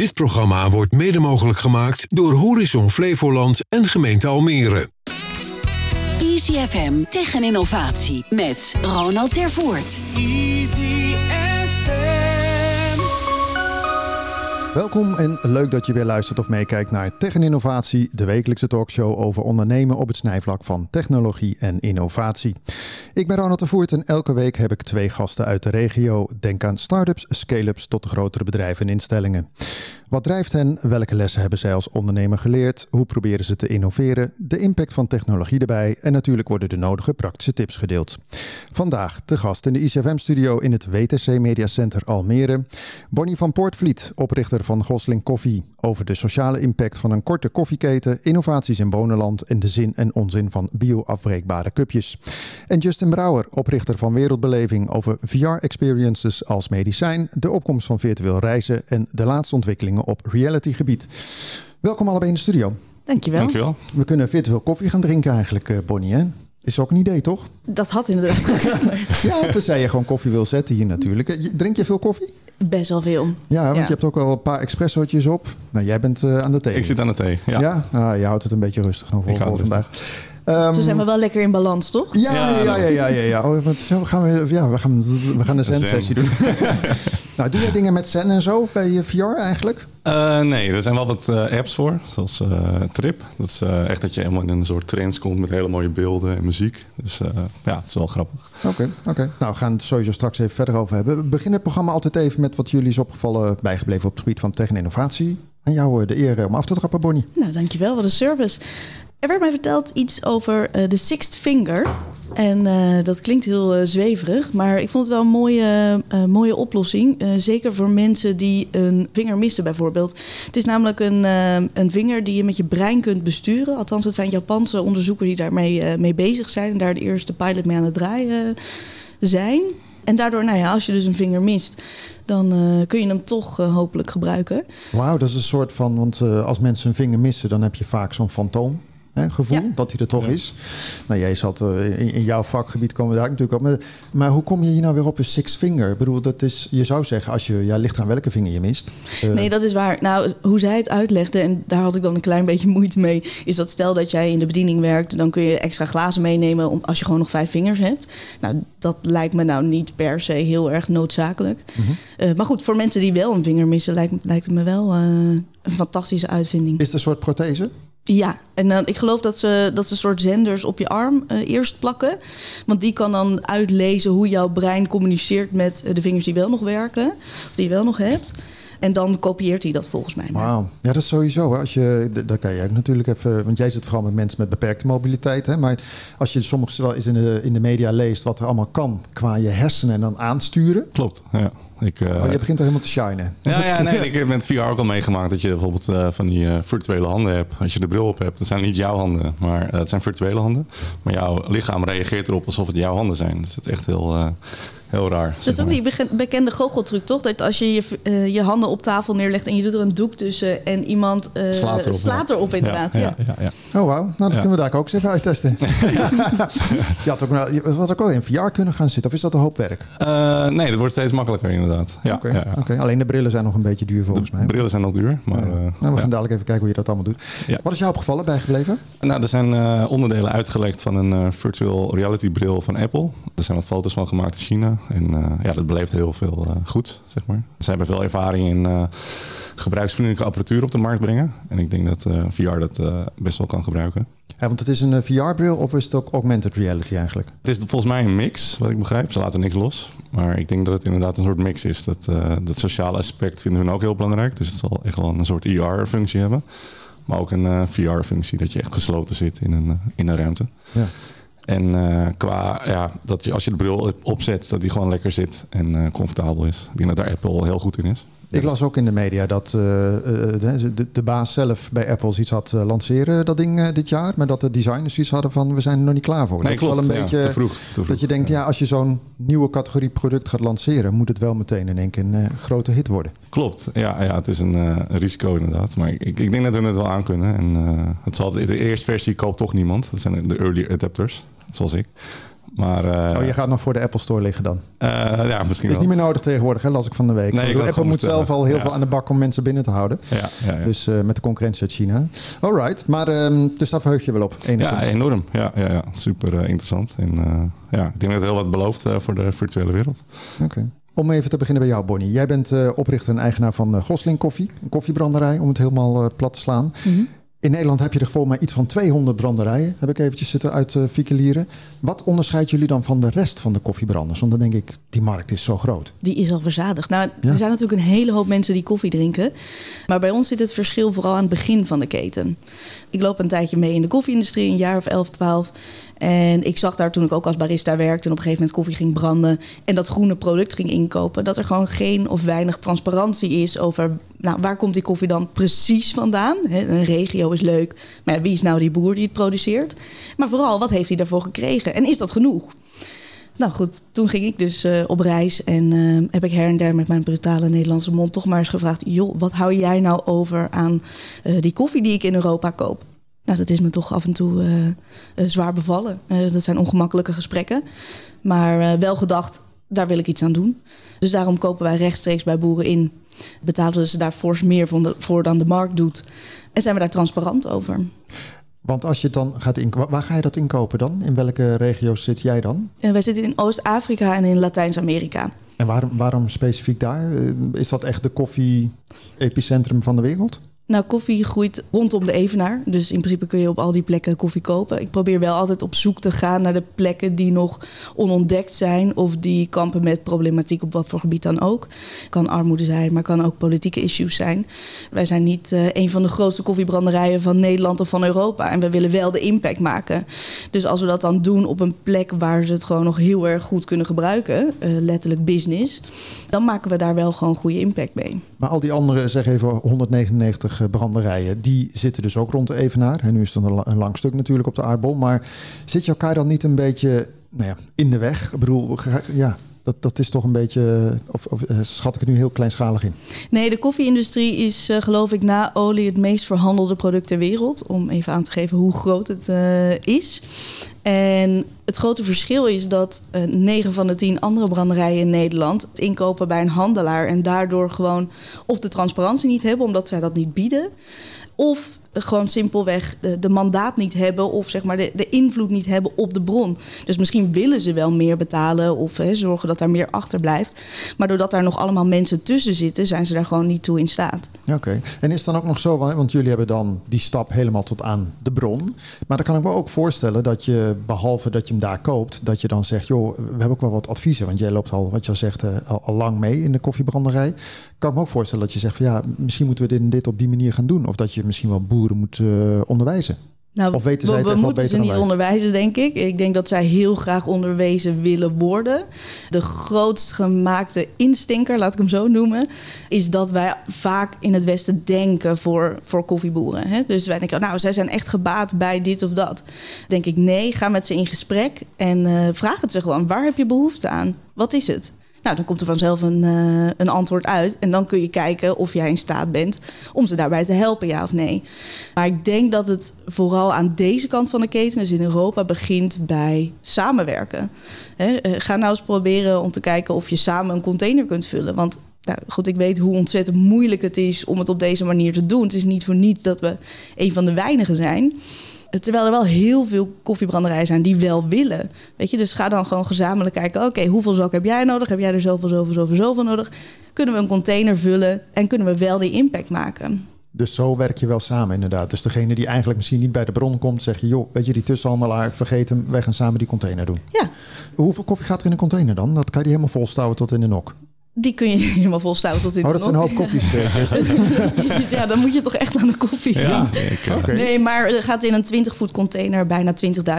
Dit programma wordt mede mogelijk gemaakt door Horizon Flevoland en gemeente Almere. Easy FM tegen innovatie met Ronald Tervoort. Easy FM. Welkom en leuk dat je weer luistert of meekijkt naar Tech en Innovatie, de wekelijkse talkshow over ondernemen op het snijvlak van technologie en innovatie. Ik ben Ronald de Voert en elke week heb ik twee gasten uit de regio. Denk aan start-ups, scale-ups tot grotere bedrijven en instellingen. Wat drijft hen? Welke lessen hebben zij als ondernemer geleerd? Hoe proberen ze te innoveren? De impact van technologie erbij en natuurlijk worden de nodige praktische tips gedeeld. Vandaag te gast in de ICFM-studio in het WTC Media Center Almere. Bonnie van Poortvliet, oprichter van Gosling Koffie, over de sociale impact van een korte koffieketen, innovaties in Bonenland en de zin en onzin van bio-afbreekbare cupjes. En Justin Brouwer, oprichter van Wereldbeleving, over VR-experiences als medicijn, de opkomst van virtueel reizen en de laatste ontwikkelingen op reality gebied. Welkom allebei in de studio. Dankjewel. Dankjewel. We kunnen virtueel koffie gaan drinken eigenlijk, eh, Bonnie. Hè? Is ook een idee, toch? Dat had inderdaad Ja, tenzij je gewoon koffie wil zetten hier natuurlijk. Eh, Drink je veel koffie? best wel veel. Ja, want Ja. je hebt ook al een paar espressootjes op. Nou, jij bent eh, aan de thee. Ik zit aan de thee. Ja. Ja, Ah, je houdt het een beetje rustig nog voor, Ik hou Ehm, Zo zijn we wel lekker in balans, toch? ja, ja, Ja, ja, ja, ja, ja. Oh, wat, zo gaan we, ja, we gaan, we gaan een Zen. zen-sessie doen. nou, doe jij dingen met zen en zo bij je VR eigenlijk? Eh, nee, er zijn wel wat eh, apps voor, zoals eh, Trip. Dat is eh, echt dat je helemaal in een soort trance komt met hele mooie beelden en muziek. Dus eh, ja, het is wel grappig. Oké, oké. Nou, we gaan het sowieso straks even verder over hebben. We beginnen het programma altijd even met wat jullie is opgevallen, bijgebleven op het gebied van tech en innovatie. Aan jou de eer om af te trappen, Bonnie. Nou, dankjewel. Wat een service. Er werd mij verteld iets over eh, de Sixth Finger. En eh, dat klinkt heel eh, zweverig, maar ik vond het wel een mooie, mooie oplossing. Zeker voor mensen die een vinger missen, bijvoorbeeld. Het is namelijk een, een vinger die je met je brein kunt besturen. Althans, het zijn Japanse onderzoekers die daarmee mee bezig zijn en daar de eerste pilot mee aan het draaien zijn. En daardoor, nou ja, als je dus een vinger mist, dan kun je hem toch hopelijk gebruiken. Wauw, dat is een soort van, want als mensen een vinger missen, dan heb je vaak zo'n fantoom. Hè, gevoel Ja. dat hij er toch is. Nou, jij zat eh, in, in jouw vakgebied komen we daar natuurlijk op. Maar, maar hoe kom je hier nou weer op een six finger? Ik bedoel, dat is, je zou zeggen, als je ja, ligt aan welke vinger je mist. Eh, Nee, dat is waar. Nou, hoe zij het uitlegde, en daar had ik dan een klein beetje moeite mee, is dat stel dat jij in de bediening werkt, dan kun je extra glazen meenemen om, als je gewoon nog vijf vingers hebt. Nou, dat lijkt me nou niet per se heel erg noodzakelijk. Mhm. Eh, maar goed, voor mensen die wel een vinger missen, lijkt, lijkt het me wel een fantastische uitvinding. Is het een soort prothese? Ja, en dan, ik geloof dat ze, dat ze een soort zenders op je arm eh, eerst plakken. Want die kan dan uitlezen hoe jouw brein communiceert met eh, de vingers die wel nog werken. Of die je wel nog hebt. En dan kopieert hij dat volgens mij. Wauw. Ja, dat is sowieso. Hè. Als je, daar kan je ook natuurlijk even... Want jij zit vooral met mensen met beperkte mobiliteit. Hè? Maar als je soms wel eens in de, in de media leest... wat er allemaal kan qua je hersenen en dan aansturen... Klopt, ja. Ik, eh, Oh, je begint er helemaal te shinen. ja, ja, nee, ik heb met VR ook al meegemaakt dat je bijvoorbeeld eh, van die eh, virtuele handen hebt. Als je de bril op hebt, dat zijn niet jouw handen, maar eh, het zijn virtuele handen. Maar jouw lichaam reageert erop alsof het jouw handen zijn. Dus het is echt heel, eh, heel raar. Dat is ook die bekende goocheltruc, toch? Dat als je je, eh, je handen op tafel neerlegt en je doet er een doek tussen en iemand eh, Slaat erop, slaat ja. erop inderdaad. Ja, Ja, ja, ja, ja. Oh, wauw. Nou, dat Ja. kunnen we daar ook eens even uittesten. je had ook, nou, je had ook al in VR kunnen gaan zitten. Of is dat een hoop werk? Eh, nee, dat wordt steeds makkelijker inderdaad. Ja, Oké, ja, ja. oké. Alleen de brillen zijn nog een beetje duur volgens De mij. brillen zijn nog duur, maar... Eh, nou, we ja. gaan dadelijk even kijken hoe je dat allemaal doet. Wat is jou opgevallen, bijgebleven? Nou, er zijn eh, onderdelen uitgelekt van een eh, virtual reality bril van Apple. Er zijn wat foto's van gemaakt in China. En eh, ja, dat beleeft heel veel eh, goed, zeg maar. Ze hebben veel ervaring in eh, gebruiksvriendelijke apparatuur op de markt brengen. En ik denk dat eh, VR dat eh, best wel kan gebruiken. Ja, want het is een VR-bril of is het ook augmented reality eigenlijk? Het is volgens mij een mix, wat ik begrijp. Ze laten niks los. Maar ik denk dat het inderdaad een soort mix is. Dat, eh, dat sociale aspect vinden hun ook heel belangrijk. Dus het zal echt wel een soort IR-functie hebben. Maar ook een eh, VR-functie, dat je echt gesloten zit in een, eh, in een ruimte. Ja. En eh, qua, ja, dat je als je de bril opzet, dat die gewoon lekker zit en eh, comfortabel is. Ik denk dat daar Apple heel goed in is. Ik las ook in de media dat eh, eh, de, baas zelf bij Apple iets had eh, lanceren, dat ding dit jaar. Maar dat de designers iets hadden van, we zijn er nog niet klaar voor. Nee, dat is wel klopt. een Ja, beetje te vroeg, te vroeg. dat je denkt, ja, als je zo'n nieuwe categorie product gaat lanceren, moet het wel meteen in één keer een grote hit worden. Klopt, ja, ja het is een, een risico inderdaad. Maar ik, ik denk dat we het wel aan kunnen. En, het zal, de eerste versie koopt toch niemand. Dat zijn de early adapters, zoals ik. Maar, uh, oh, je gaat nog voor de Apple Store liggen dan? Uh, ja, misschien Is niet meer nodig tegenwoordig, hè, las ik van de week. Nee, Apple moet zelf al heel ja. veel aan de bak om mensen binnen te houden. Ja, ja, ja. Dus uh, met de concurrentie uit China. Alright, maar um, dus daar verheug je wel op. Ja, enorm. Ja, ja, ja. super interessant. En ja, ik denk dat het heel wat belooft voor de virtuele wereld. Oké. Okay. Om even te beginnen bij jou, Bonnie. Jij bent uh, oprichter en eigenaar van uh, Gosling Koffie. Een koffiebranderij, om het helemaal uh, plat te slaan. Mm -hmm. In Nederland heb je er volgens mij iets van 200 branderijen. Heb ik eventjes zitten uit uh, Wat onderscheidt jullie dan van de rest van de koffiebranders? Want dan denk ik, die markt is zo groot. Die is al verzadigd. Nou, ja. er zijn natuurlijk een hele hoop mensen die koffie drinken. Maar bij ons zit het verschil vooral aan het begin van de keten. Ik loop een tijdje mee in de koffieindustrie, een jaar of 11, 12. En ik zag daar toen ik ook als barista werkte en op een gegeven moment koffie ging branden en dat groene product ging inkopen, dat er gewoon geen of weinig transparantie is over nou, waar komt die koffie dan precies vandaan. Een regio is leuk, maar wie is nou die boer die het produceert? Maar vooral, wat heeft hij daarvoor gekregen en is dat genoeg? Nou goed, toen ging ik dus uh, op reis en uh, heb ik her en der met mijn brutale Nederlandse mond toch maar eens gevraagd: joh, wat hou jij nou over aan uh, die koffie die ik in Europa koop? Nou, dat is me toch af en toe uh, uh, zwaar bevallen. Uh, dat zijn ongemakkelijke gesprekken. Maar wel gedacht, daar wil ik iets aan doen. Dus daarom kopen wij rechtstreeks bij boeren in. Betalen ze daar fors meer voor dan de markt doet. En zijn we daar transparant over. Want als je dan gaat in, waar ga je dat inkopen dan? In welke regio's zit jij dan? wij zitten in Oost-Afrika en in Latijns-Amerika. En waarom, waarom specifiek daar? Is dat echt de koffie-epicentrum van de wereld? Nou, koffie groeit rondom de Evenaar. Dus in principe kun je op al die plekken koffie kopen. Ik probeer wel altijd op zoek te gaan naar de plekken die nog onontdekt zijn. Of die kampen met problematiek op wat voor gebied dan ook. Kan armoede zijn, maar kan ook politieke issues zijn. Wij zijn niet uh, een van de grootste koffiebranderijen van Nederland of van Europa. En we willen wel de impact maken. Dus als we dat dan doen op een plek waar ze het gewoon nog heel erg goed kunnen gebruiken. Uh, letterlijk business. Dan maken we daar wel gewoon goede impact mee. Maar al die andere, zeg even 199 branderijen, die zitten dus ook rond de Evenaar. En nu is het een lang stuk natuurlijk op de aardbol. Maar zit je elkaar dan niet een beetje nou ja, in de weg? Ik bedoel, ja, dat, dat is toch een beetje, of, of, schat ik het nu heel kleinschalig in? Nee, de koffieindustrie is uh, geloof ik na olie het meest verhandelde product ter wereld. Om even aan te geven hoe groot het uh, is. En het grote verschil is dat 9 van de 10 andere branderijen in Nederland het inkopen bij een handelaar en daardoor gewoon of de transparantie niet hebben, omdat zij dat niet bieden. Of gewoon simpelweg de, mandaat niet hebben of zeg maar de, de, invloed niet hebben op de bron. Dus misschien willen ze wel meer betalen of hè, zorgen dat daar meer achter blijft. Maar doordat daar nog allemaal mensen tussen zitten, zijn ze daar gewoon niet toe in staat. Oké, en is dan ook nog zo, want jullie hebben dan die stap helemaal tot aan de bron. Maar dan kan ik me ook voorstellen dat je, behalve dat je hem daar koopt, dat je dan zegt, joh, we hebben ook wel wat adviezen. Want jij loopt al, wat je al zegt, al, al lang mee in de koffiebranderij. Kan ik me ook voorstellen dat je zegt ja, misschien moeten we dit op die manier gaan doen. Of dat je misschien wel boeren moet uh, onderwijzen. Nou, of weten zij we, we moeten ze niet onderwijzen, denk ik. Ik denk dat zij heel graag onderwezen willen worden. De grootst gemaakte instinker, laat ik hem zo noemen, is dat wij vaak in het Westen denken voor, voor koffieboeren. Hè? Dus wij denken, nou, zij zijn echt gebaat bij dit of dat. Denk ik, nee, ga met ze in gesprek en uh, vraag het ze gewoon. Waar heb je behoefte aan? Wat is het? Nou, dan komt er vanzelf een, uh, een antwoord uit. En dan kun je kijken of jij in staat bent om ze daarbij te helpen, ja of nee. Maar ik denk dat het vooral aan deze kant van de keten, dus in Europa, begint bij samenwerken. He, uh, ga nou eens proberen om te kijken of je samen een container kunt vullen. Want nou, goed, ik weet hoe ontzettend moeilijk het is om het op deze manier te doen. Het is niet voor niets dat we een van de weinigen zijn. Terwijl er wel heel veel koffiebranderijen zijn die wel willen. Weet je, dus ga dan gewoon gezamenlijk kijken. Oké, hoeveel zak heb jij nodig? Heb jij er zoveel, zoveel, zoveel, zoveel nodig? Kunnen we een container vullen en kunnen we wel die impact maken? Dus zo werk je wel samen inderdaad. Dus degene die eigenlijk misschien niet bij de bron komt, zeg je... joh, weet je, die tussenhandelaar, vergeet hem, wij gaan samen die container doen. Ja. Hoeveel koffie gaat er in een container dan? Dat kan je die helemaal volstouwen tot in de nok. Die kun je helemaal volstouwen tot in oh, dat zijn een hoop koffies. ja, dan moet je toch echt aan de koffie. Ja, okay. Nee, maar er gaat in een 20 voet container bijna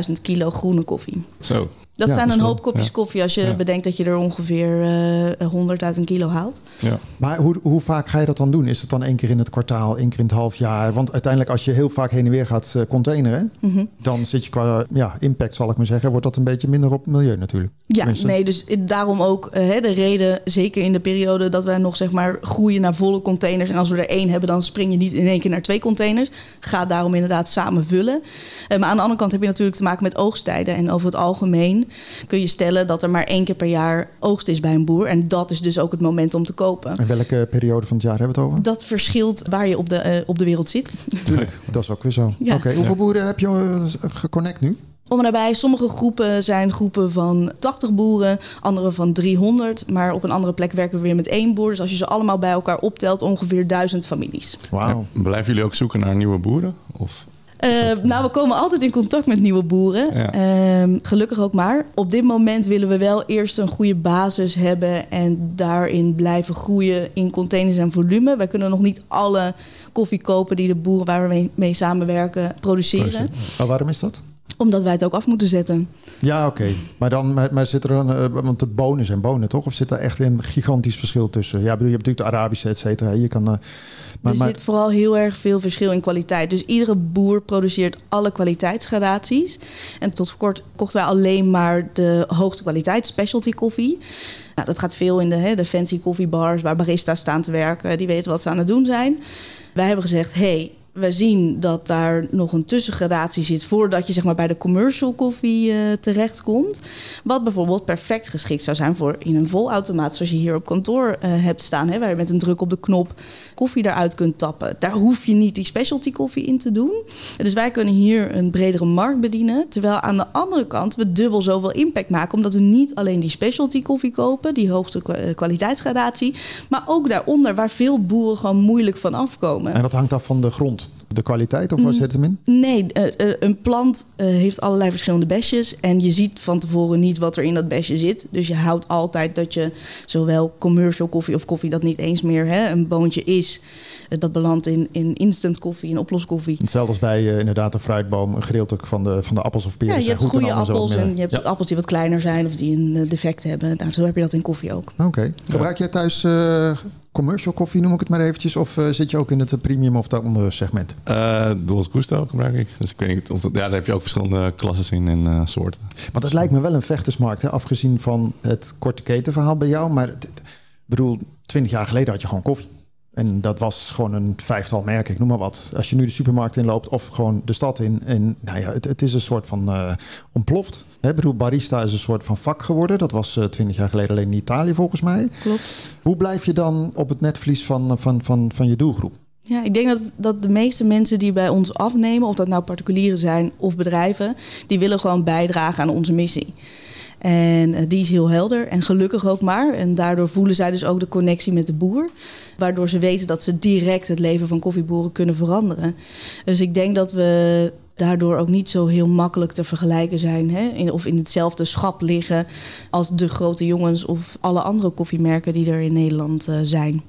20.000 kilo groene koffie. Zo. Dat ja, zijn een hoop kopjes ja. koffie als je ja. bedenkt dat je er ongeveer uh, 100 uit een kilo haalt. Ja. Maar hoe, hoe vaak ga je dat dan doen? Is het dan één keer in het kwartaal, één keer in het half jaar? Want uiteindelijk als je heel vaak heen en weer gaat uh, containeren... Mm -hmm. dan zit je qua ja, impact, zal ik maar zeggen... wordt dat een beetje minder op het milieu natuurlijk. Ja, Tenminste. nee, dus daarom ook uh, de reden... zeker in de periode dat wij nog zeg maar groeien naar volle containers... en als we er één hebben, dan spring je niet in één keer naar twee containers. Ga daarom inderdaad samen vullen. Uh, maar aan de andere kant heb je natuurlijk te maken met oogstijden. En over het algemeen kun je stellen dat er maar één keer per jaar oogst is bij een boer. En dat is dus ook het moment om te kopen. En welke periode van het jaar hebben we het over? Dat verschilt waar je op de, eh, op de wereld zit. Tuurlijk, dat is ook weer zo. Ja. Oké, hoeveel boeren heb je eh, geconnect nu? Om en nabij, sommige groepen zijn groepen van 80 boeren, andere van 300. Maar op een andere plek werken we weer met één boer. Dus als je ze allemaal bij elkaar optelt, ongeveer 1000 families. Wauw. Blijven jullie ook zoeken naar nieuwe boeren? Of Eh, nou, we komen altijd in contact met nieuwe boeren. Ja. Ehm, gelukkig ook maar. Op dit moment willen we wel eerst een goede basis hebben en daarin blijven groeien in containers en volume. Wij kunnen nog niet alle koffie kopen die de boeren waar we mee, mee samenwerken produceren, Maar waarom is dat? Omdat wij het ook af moeten zetten. Ja, oké. Maar dan maar, maar zit er een. eh, want de bonen zijn bonen, toch? Of zit er echt weer een gigantisch verschil tussen? Ja, bedoel, je hebt natuurlijk de Arabische, et cetera. Je kan. eh, maar, er maar, zit vooral heel erg veel verschil in kwaliteit. Dus iedere boer produceert alle kwaliteitsgradaties. En tot voor kort kochten wij alleen maar de hoogste kwaliteit specialty koffie. Nou, dat gaat veel in de, hè, de fancy koffiebars waar baristas staan te werken. Die weten wat ze aan het doen zijn. Wij hebben gezegd, hey, we zien dat daar nog een tussengradatie zit voordat je zeg maar, bij de commercial koffie eh, terechtkomt. Wat bijvoorbeeld perfect geschikt zou zijn voor in een volautomaat zoals je hier op kantoor eh, hebt staan. Hè, waar je met een druk op de knop koffie eruit kunt tappen. Daar hoef je niet die specialty koffie in te doen. Dus wij kunnen hier een bredere markt bedienen. Terwijl aan de andere kant we dubbel zoveel impact maken. Omdat we niet alleen die specialty koffie kopen, die hoogste eh, kwaliteitsgradatie. Maar ook daaronder waar veel boeren gewoon moeilijk van afkomen. en dat hangt af van de grond. De kwaliteit, of waar zit het hem in? Nee, eh, eh, een plant eh, heeft allerlei verschillende besjes. En je ziet van tevoren niet wat er in dat besje zit. Dus je houdt altijd dat je zowel commercial koffie of koffie dat niet eens meer hè, een boontje is. dat belandt in, in instant koffie, in oploskoffie. Hetzelfde als bij eh, inderdaad een fruitboom. Een gedeelte van de, van de appels of peren Ja, je hebt goed goede appels en je hebt Ja. appels die wat kleiner zijn of die een defect hebben. Nou, zo heb je dat in koffie ook. Oké. Gebruik jij thuis eh, commercial koffie, noem ik het maar eventjes? Of eh, zit je ook in het eh, premium of daaronder segment? Uh, Dos Gusto gebruik ik. Dus ik weet niet of dat, ja, daar heb je ook verschillende klassen in en eh, soorten. Want het lijkt me wel een vechtersmarkt, hè? afgezien van het korte ketenverhaal bij jou. Maar ik bedoel, twintig jaar geleden had je gewoon koffie. En dat was gewoon een vijftal merken, ik noem maar wat. Als je nu de supermarkt inloopt of gewoon de stad in. En nou ja, het, het is een soort van eh, ontploft. Ik bedoel, barista is een soort van vak geworden. Dat was eh, twintig jaar geleden alleen in Italië volgens mij. Klopt. Hoe blijf je dan op het netvlies van, van, van, van je doelgroep? Ja, ik denk dat, dat de meeste mensen die bij ons afnemen, of dat nou particulieren zijn of bedrijven, die willen gewoon bijdragen aan onze missie. En eh, die is heel helder en gelukkig ook maar. En daardoor voelen zij dus ook de connectie met de boer. Waardoor ze weten dat ze direct het leven van koffieboeren kunnen veranderen. Dus ik denk dat we daardoor ook niet zo heel makkelijk te vergelijken zijn. Hè? In, of in hetzelfde schap liggen als de grote jongens of alle andere koffiemerken die er in Nederland eh, zijn.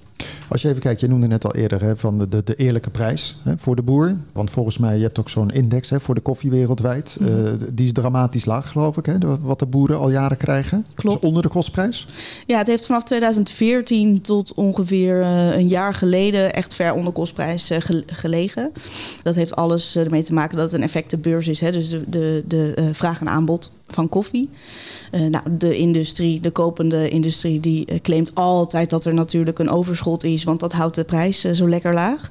Als je even kijkt, je noemde net al eerder hè, van de, de, eerlijke prijs hè, voor de boer. Want volgens mij, je hebt ook zo'n index hè, voor de koffie wereldwijd. Mhm. Eh, die is dramatisch laag, geloof ik, hè, de- wat de boeren al jaren krijgen. Klopt. Dus onder de kostprijs. Ja, het heeft vanaf 2014 tot ongeveer eh, een jaar geleden echt ver onder kostprijs gel- gelegen. Dat heeft alles ermee te maken dat het een effectenbeurs is. Hè? Dus de, de, de eh, vraag en aanbod van koffie. Eh, nou, de industrie, de kopende industrie, die eh, claimt altijd dat er natuurlijk een overschot is, want dat houdt de prijs zo lekker laag.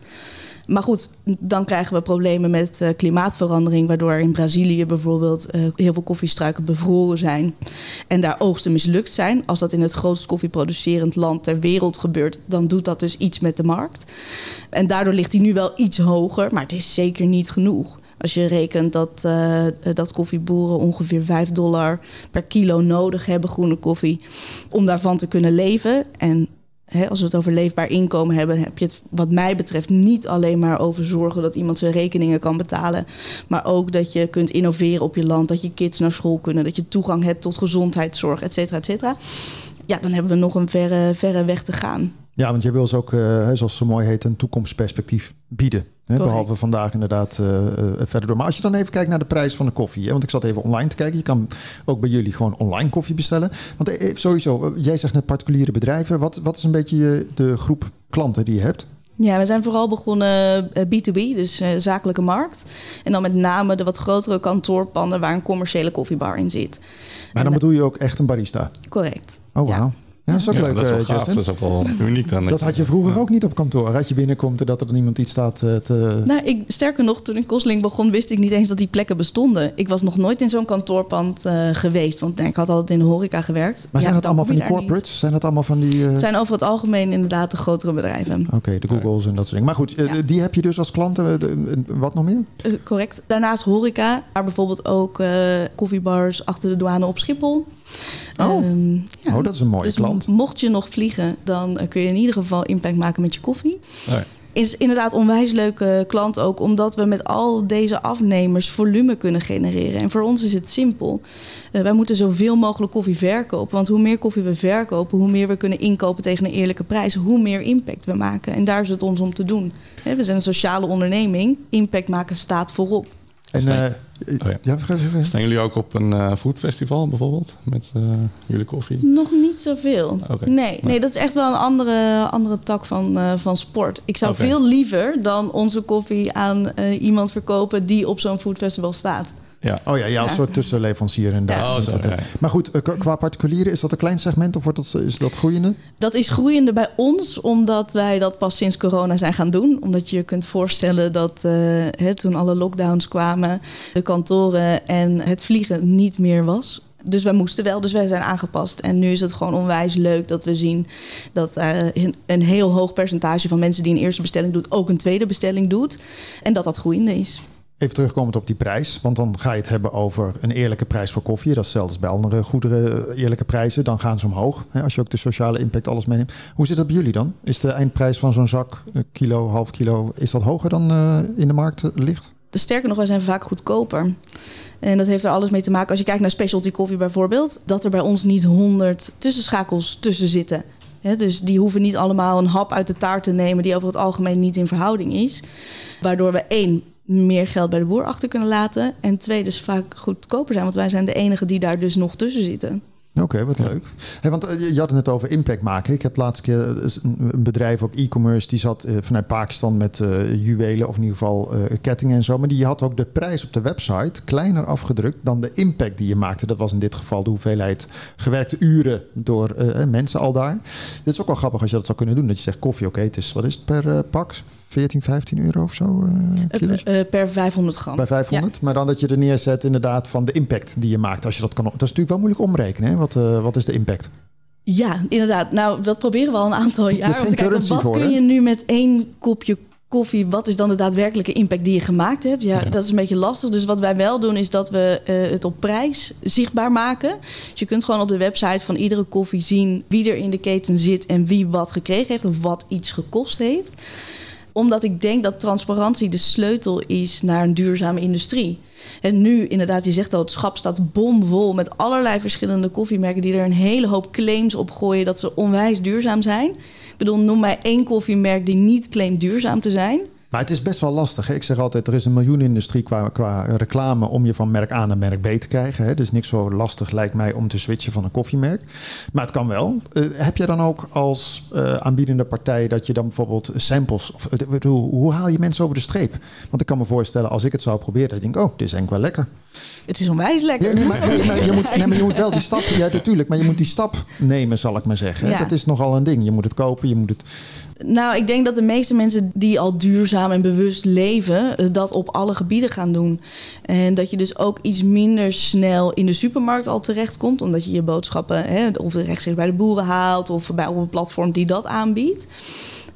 Maar goed, dan krijgen we problemen met klimaatverandering, waardoor in Brazilië bijvoorbeeld heel veel koffiestruiken bevroren zijn en daar oogsten mislukt zijn. Als dat in het grootst koffieproducerend land ter wereld gebeurt, dan doet dat dus iets met de markt. En daardoor ligt die nu wel iets hoger, maar het is zeker niet genoeg. Als je rekent dat, eh, dat koffieboeren ongeveer 5 dollar per kilo nodig hebben, groene koffie, om daarvan te kunnen leven. En als we het over leefbaar inkomen hebben, heb je het wat mij betreft niet alleen maar over zorgen dat iemand zijn rekeningen kan betalen. Maar ook dat je kunt innoveren op je land, dat je kids naar school kunnen, dat je toegang hebt tot gezondheidszorg, et cetera, et cetera. Ja, dan hebben we nog een verre, verre weg te gaan. Ja, want je wil ze ook, eh, zoals ze mooi heet, een toekomstperspectief bieden. Hè, behalve vandaag inderdaad eh, eh, verder door. Maar als je dan even kijkt naar de prijs van de koffie. Hè, want ik zat even online te kijken. Je kan ook bij jullie gewoon online koffie bestellen. Want sowieso, jij zegt net particuliere bedrijven. Wat, wat is een beetje je- de groep klanten die je hebt? Ja, we zijn vooral begonnen eh, B2B, dus eh, zakelijke markt. En dan met name de wat grotere kantoorpanden waar een commerciële koffiebar in zit. Maar dan En, bedoel je ook echt een barista. Correct. Oh, wauw. Ja, dat is ook Ja, leuk, dat is wel eh, gaaf. Dat is ook wel uniek dan. Dat had je vroeger ook niet op kantoor. Had je binnenkomt en dat er niemand iets staat eh, te... Nou, ik, sterker nog, toen ik Kosling begon, wist ik niet eens dat die plekken bestonden. Ik was nog nooit in zo'n kantoorpand eh, geweest, want nou, ik had altijd in de horeca gewerkt. Maar Ja, zijn dat dan allemaal van die corporates? Zijn dat allemaal van die... eh. Het zijn over het algemeen inderdaad de grotere bedrijven. Oké, de Googles en dat soort dingen. Maar goed, Ja. die heb je dus als klanten. Wat nog meer? Correct. Daarnaast horeca, maar bijvoorbeeld ook eh, koffiebars achter de douane op Schiphol. Oh. Ehm, ja. Oh, dat is een mooie dus klant. mocht je nog vliegen, dan eh, kun je in ieder geval impact maken met je koffie. Oh ja. Is inderdaad onwijs leuke klant ook, omdat we met al deze afnemers volume kunnen genereren. En voor ons is het simpel. Eh, wij moeten zoveel mogelijk koffie verkopen. Want hoe meer koffie we verkopen, hoe meer we kunnen inkopen tegen een eerlijke prijs, hoe meer impact we maken. En daar is het ons om te doen. Hè, we zijn een sociale onderneming. Impact maken staat voorop. En, Staan- eh, Oh ja. ja. Staan jullie ook op een eh foodfestival bijvoorbeeld? Met eh, jullie koffie? Nog niet zoveel. Nee, nee, dat is echt wel een andere, andere tak van, eh, van sport. Ik zou veel liever dan onze koffie aan eh, iemand verkopen die op zo'n foodfestival staat. Ja. Oh ja, ja, als Ja. soort tussenleverancier inderdaad. Ja. Oh. Maar goed, eh, qua- particulieren, is dat een klein segment of wordt dat, is dat groeiende? Dat is groeiende bij ons, omdat wij dat pas sinds corona zijn gaan doen. Omdat je je kunt voorstellen dat eh, hè, toen alle lockdowns kwamen, de kantoren en het vliegen niet meer was. Dus wij moesten wel, dus wij zijn aangepast. En nu is het gewoon onwijs leuk dat we zien dat eh, een- een heel hoog percentage van mensen die een eerste bestelling doet, ook een tweede bestelling doet. En dat dat groeiende is. Even terugkomend op die prijs, want dan ga je het hebben over een eerlijke prijs voor koffie. Dat is als bij andere goederen, eh, eerlijke prijzen. Dan gaan ze omhoog, hè, als je ook de sociale impact alles meeneemt. Hoe zit dat bij jullie dan? Is de eindprijs van zo'n zak, een kilo, half kilo, is dat hoger dan eh, in de markt eh, ligt? Dus sterker nog, wij zijn vaak goedkoper. En dat heeft er alles mee te maken. Als je kijkt naar specialty koffie bijvoorbeeld, dat er bij ons niet honderd tussenschakels tussen zitten. Dus die hoeven niet allemaal een hap uit de taart te nemen die over het algemeen niet in verhouding is. Waardoor we één meer geld bij de boer achter kunnen laten. En twee, dus vaak goedkoper zijn. Want wij zijn de enige die daar dus nog tussen zitten. Oké, wat leuk. Hey, want eh, je had het net over impact maken. Ik heb de laatste keer eh, een een bedrijf, ook e-commerce, die zat eh, vanuit Pakistan met eh, juwelen of in ieder geval eh, kettingen en zo. Maar die had ook de prijs op de website kleiner afgedrukt dan de impact die je maakte. Dat was in dit geval de hoeveelheid gewerkte uren door eh, mensen al daar. Dit is ook wel grappig als je dat zou kunnen doen. Dat je zegt koffie, oké, het is wat is het per pak? 14, 15 euro of zo? kilo's? Eh, per 500 gram. Bij 500. Maar dan dat je er neerzet inderdaad van de impact die je maakt. Als je dat kan. Dat is natuurlijk wel moeilijk omrekenen. Hè? Wat, wat is de impact? Ja, inderdaad. Nou, dat proberen we al een aantal jaar. Om te kijken, wat voor, kun je nu met één kopje koffie... wat is dan de daadwerkelijke impact die je gemaakt hebt? Ja, Ja. dat is een beetje lastig. Dus wat wij wel doen, is dat we het op prijs zichtbaar maken. Dus je kunt gewoon op de website van iedere koffie zien... wie er in de keten zit en wie wat gekregen heeft... of wat iets gekost heeft omdat ik denk dat transparantie de sleutel is naar een duurzame industrie. En nu, inderdaad, je zegt al, het schap staat bomvol met allerlei verschillende koffiemerken die er een hele hoop claims op gooien dat ze onwijs duurzaam zijn. Ik bedoel, noem mij één koffiemerk die niet claimt duurzaam te zijn. Maar het is best wel lastig. Hè? Ik zeg altijd, er is een miljoenindustrie qua, qua reclame om je van merk A naar merk B te krijgen. Hè? Dus niks zo lastig lijkt mij om te switchen van een koffiemerk. Maar het kan wel. Eh, heb je dan ook als eh, aanbiedende partij dat je dan bijvoorbeeld samples... Of, eh, bedoel, hoe haal je mensen over de streep? Want ik kan me voorstellen, als ik het zou proberen, ik denk, oh, dit is eigenlijk wel lekker. Het is onwijs lekker. Ja, nee, maar, nee, maar je moet, nee, maar je moet wel die stap, ja natuurlijk, maar je moet die stap nemen, zal ik maar zeggen. hè. Ja. Dat is nogal een ding. Je moet het kopen, je moet het... Nou, ik denk dat de meeste mensen die al duurzaam en bewust leven, eh, dat op alle gebieden gaan doen. En dat je dus ook iets minder snel in de supermarkt al terechtkomt, omdat je je boodschappen hè, of rechtstreeks bij de boeren haalt of bij op een platform die dat aanbiedt.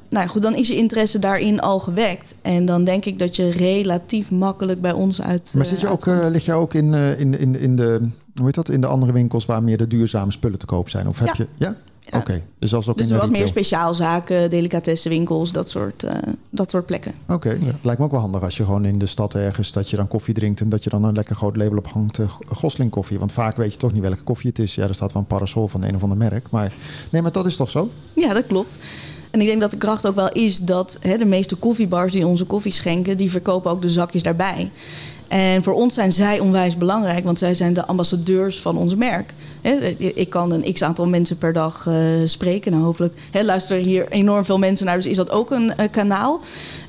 Nou ja, goed, dan is je interesse daarin al gewekt. En dan denk ik dat je relatief makkelijk bij ons uit. Maar eh, zit je ook, eh, lig je ook in, eh, in, in, in, de, hoe heet dat, in de andere winkels waar meer de duurzame spullen te koop zijn? Of heb Ja. je... Ja? Ja. Oké, dus als ook dus in de wat meer speciaalzaken, delicatessenwinkels, dat soort, eh, dat soort plekken. Oké, lijkt me ook wel handig als je gewoon in de stad ergens dat je dan koffie drinkt en dat je dan een lekker groot label op hangt, eh, Gosling koffie. Want vaak weet je toch niet welke koffie het is. Ja, er staat wel een parasol van een of ander merk. Maar nee, maar dat is toch zo? Ja, dat klopt. En ik denk dat de kracht ook wel is dat hè, de meeste koffiebars die onze koffie schenken, die verkopen ook de zakjes daarbij. En voor ons zijn zij onwijs belangrijk, want zij zijn de ambassadeurs van ons merk. Ik kan een x aantal mensen per dag uh, spreken. Nou, hopelijk luisteren hier enorm veel mensen naar, dus is dat ook een uh, kanaal.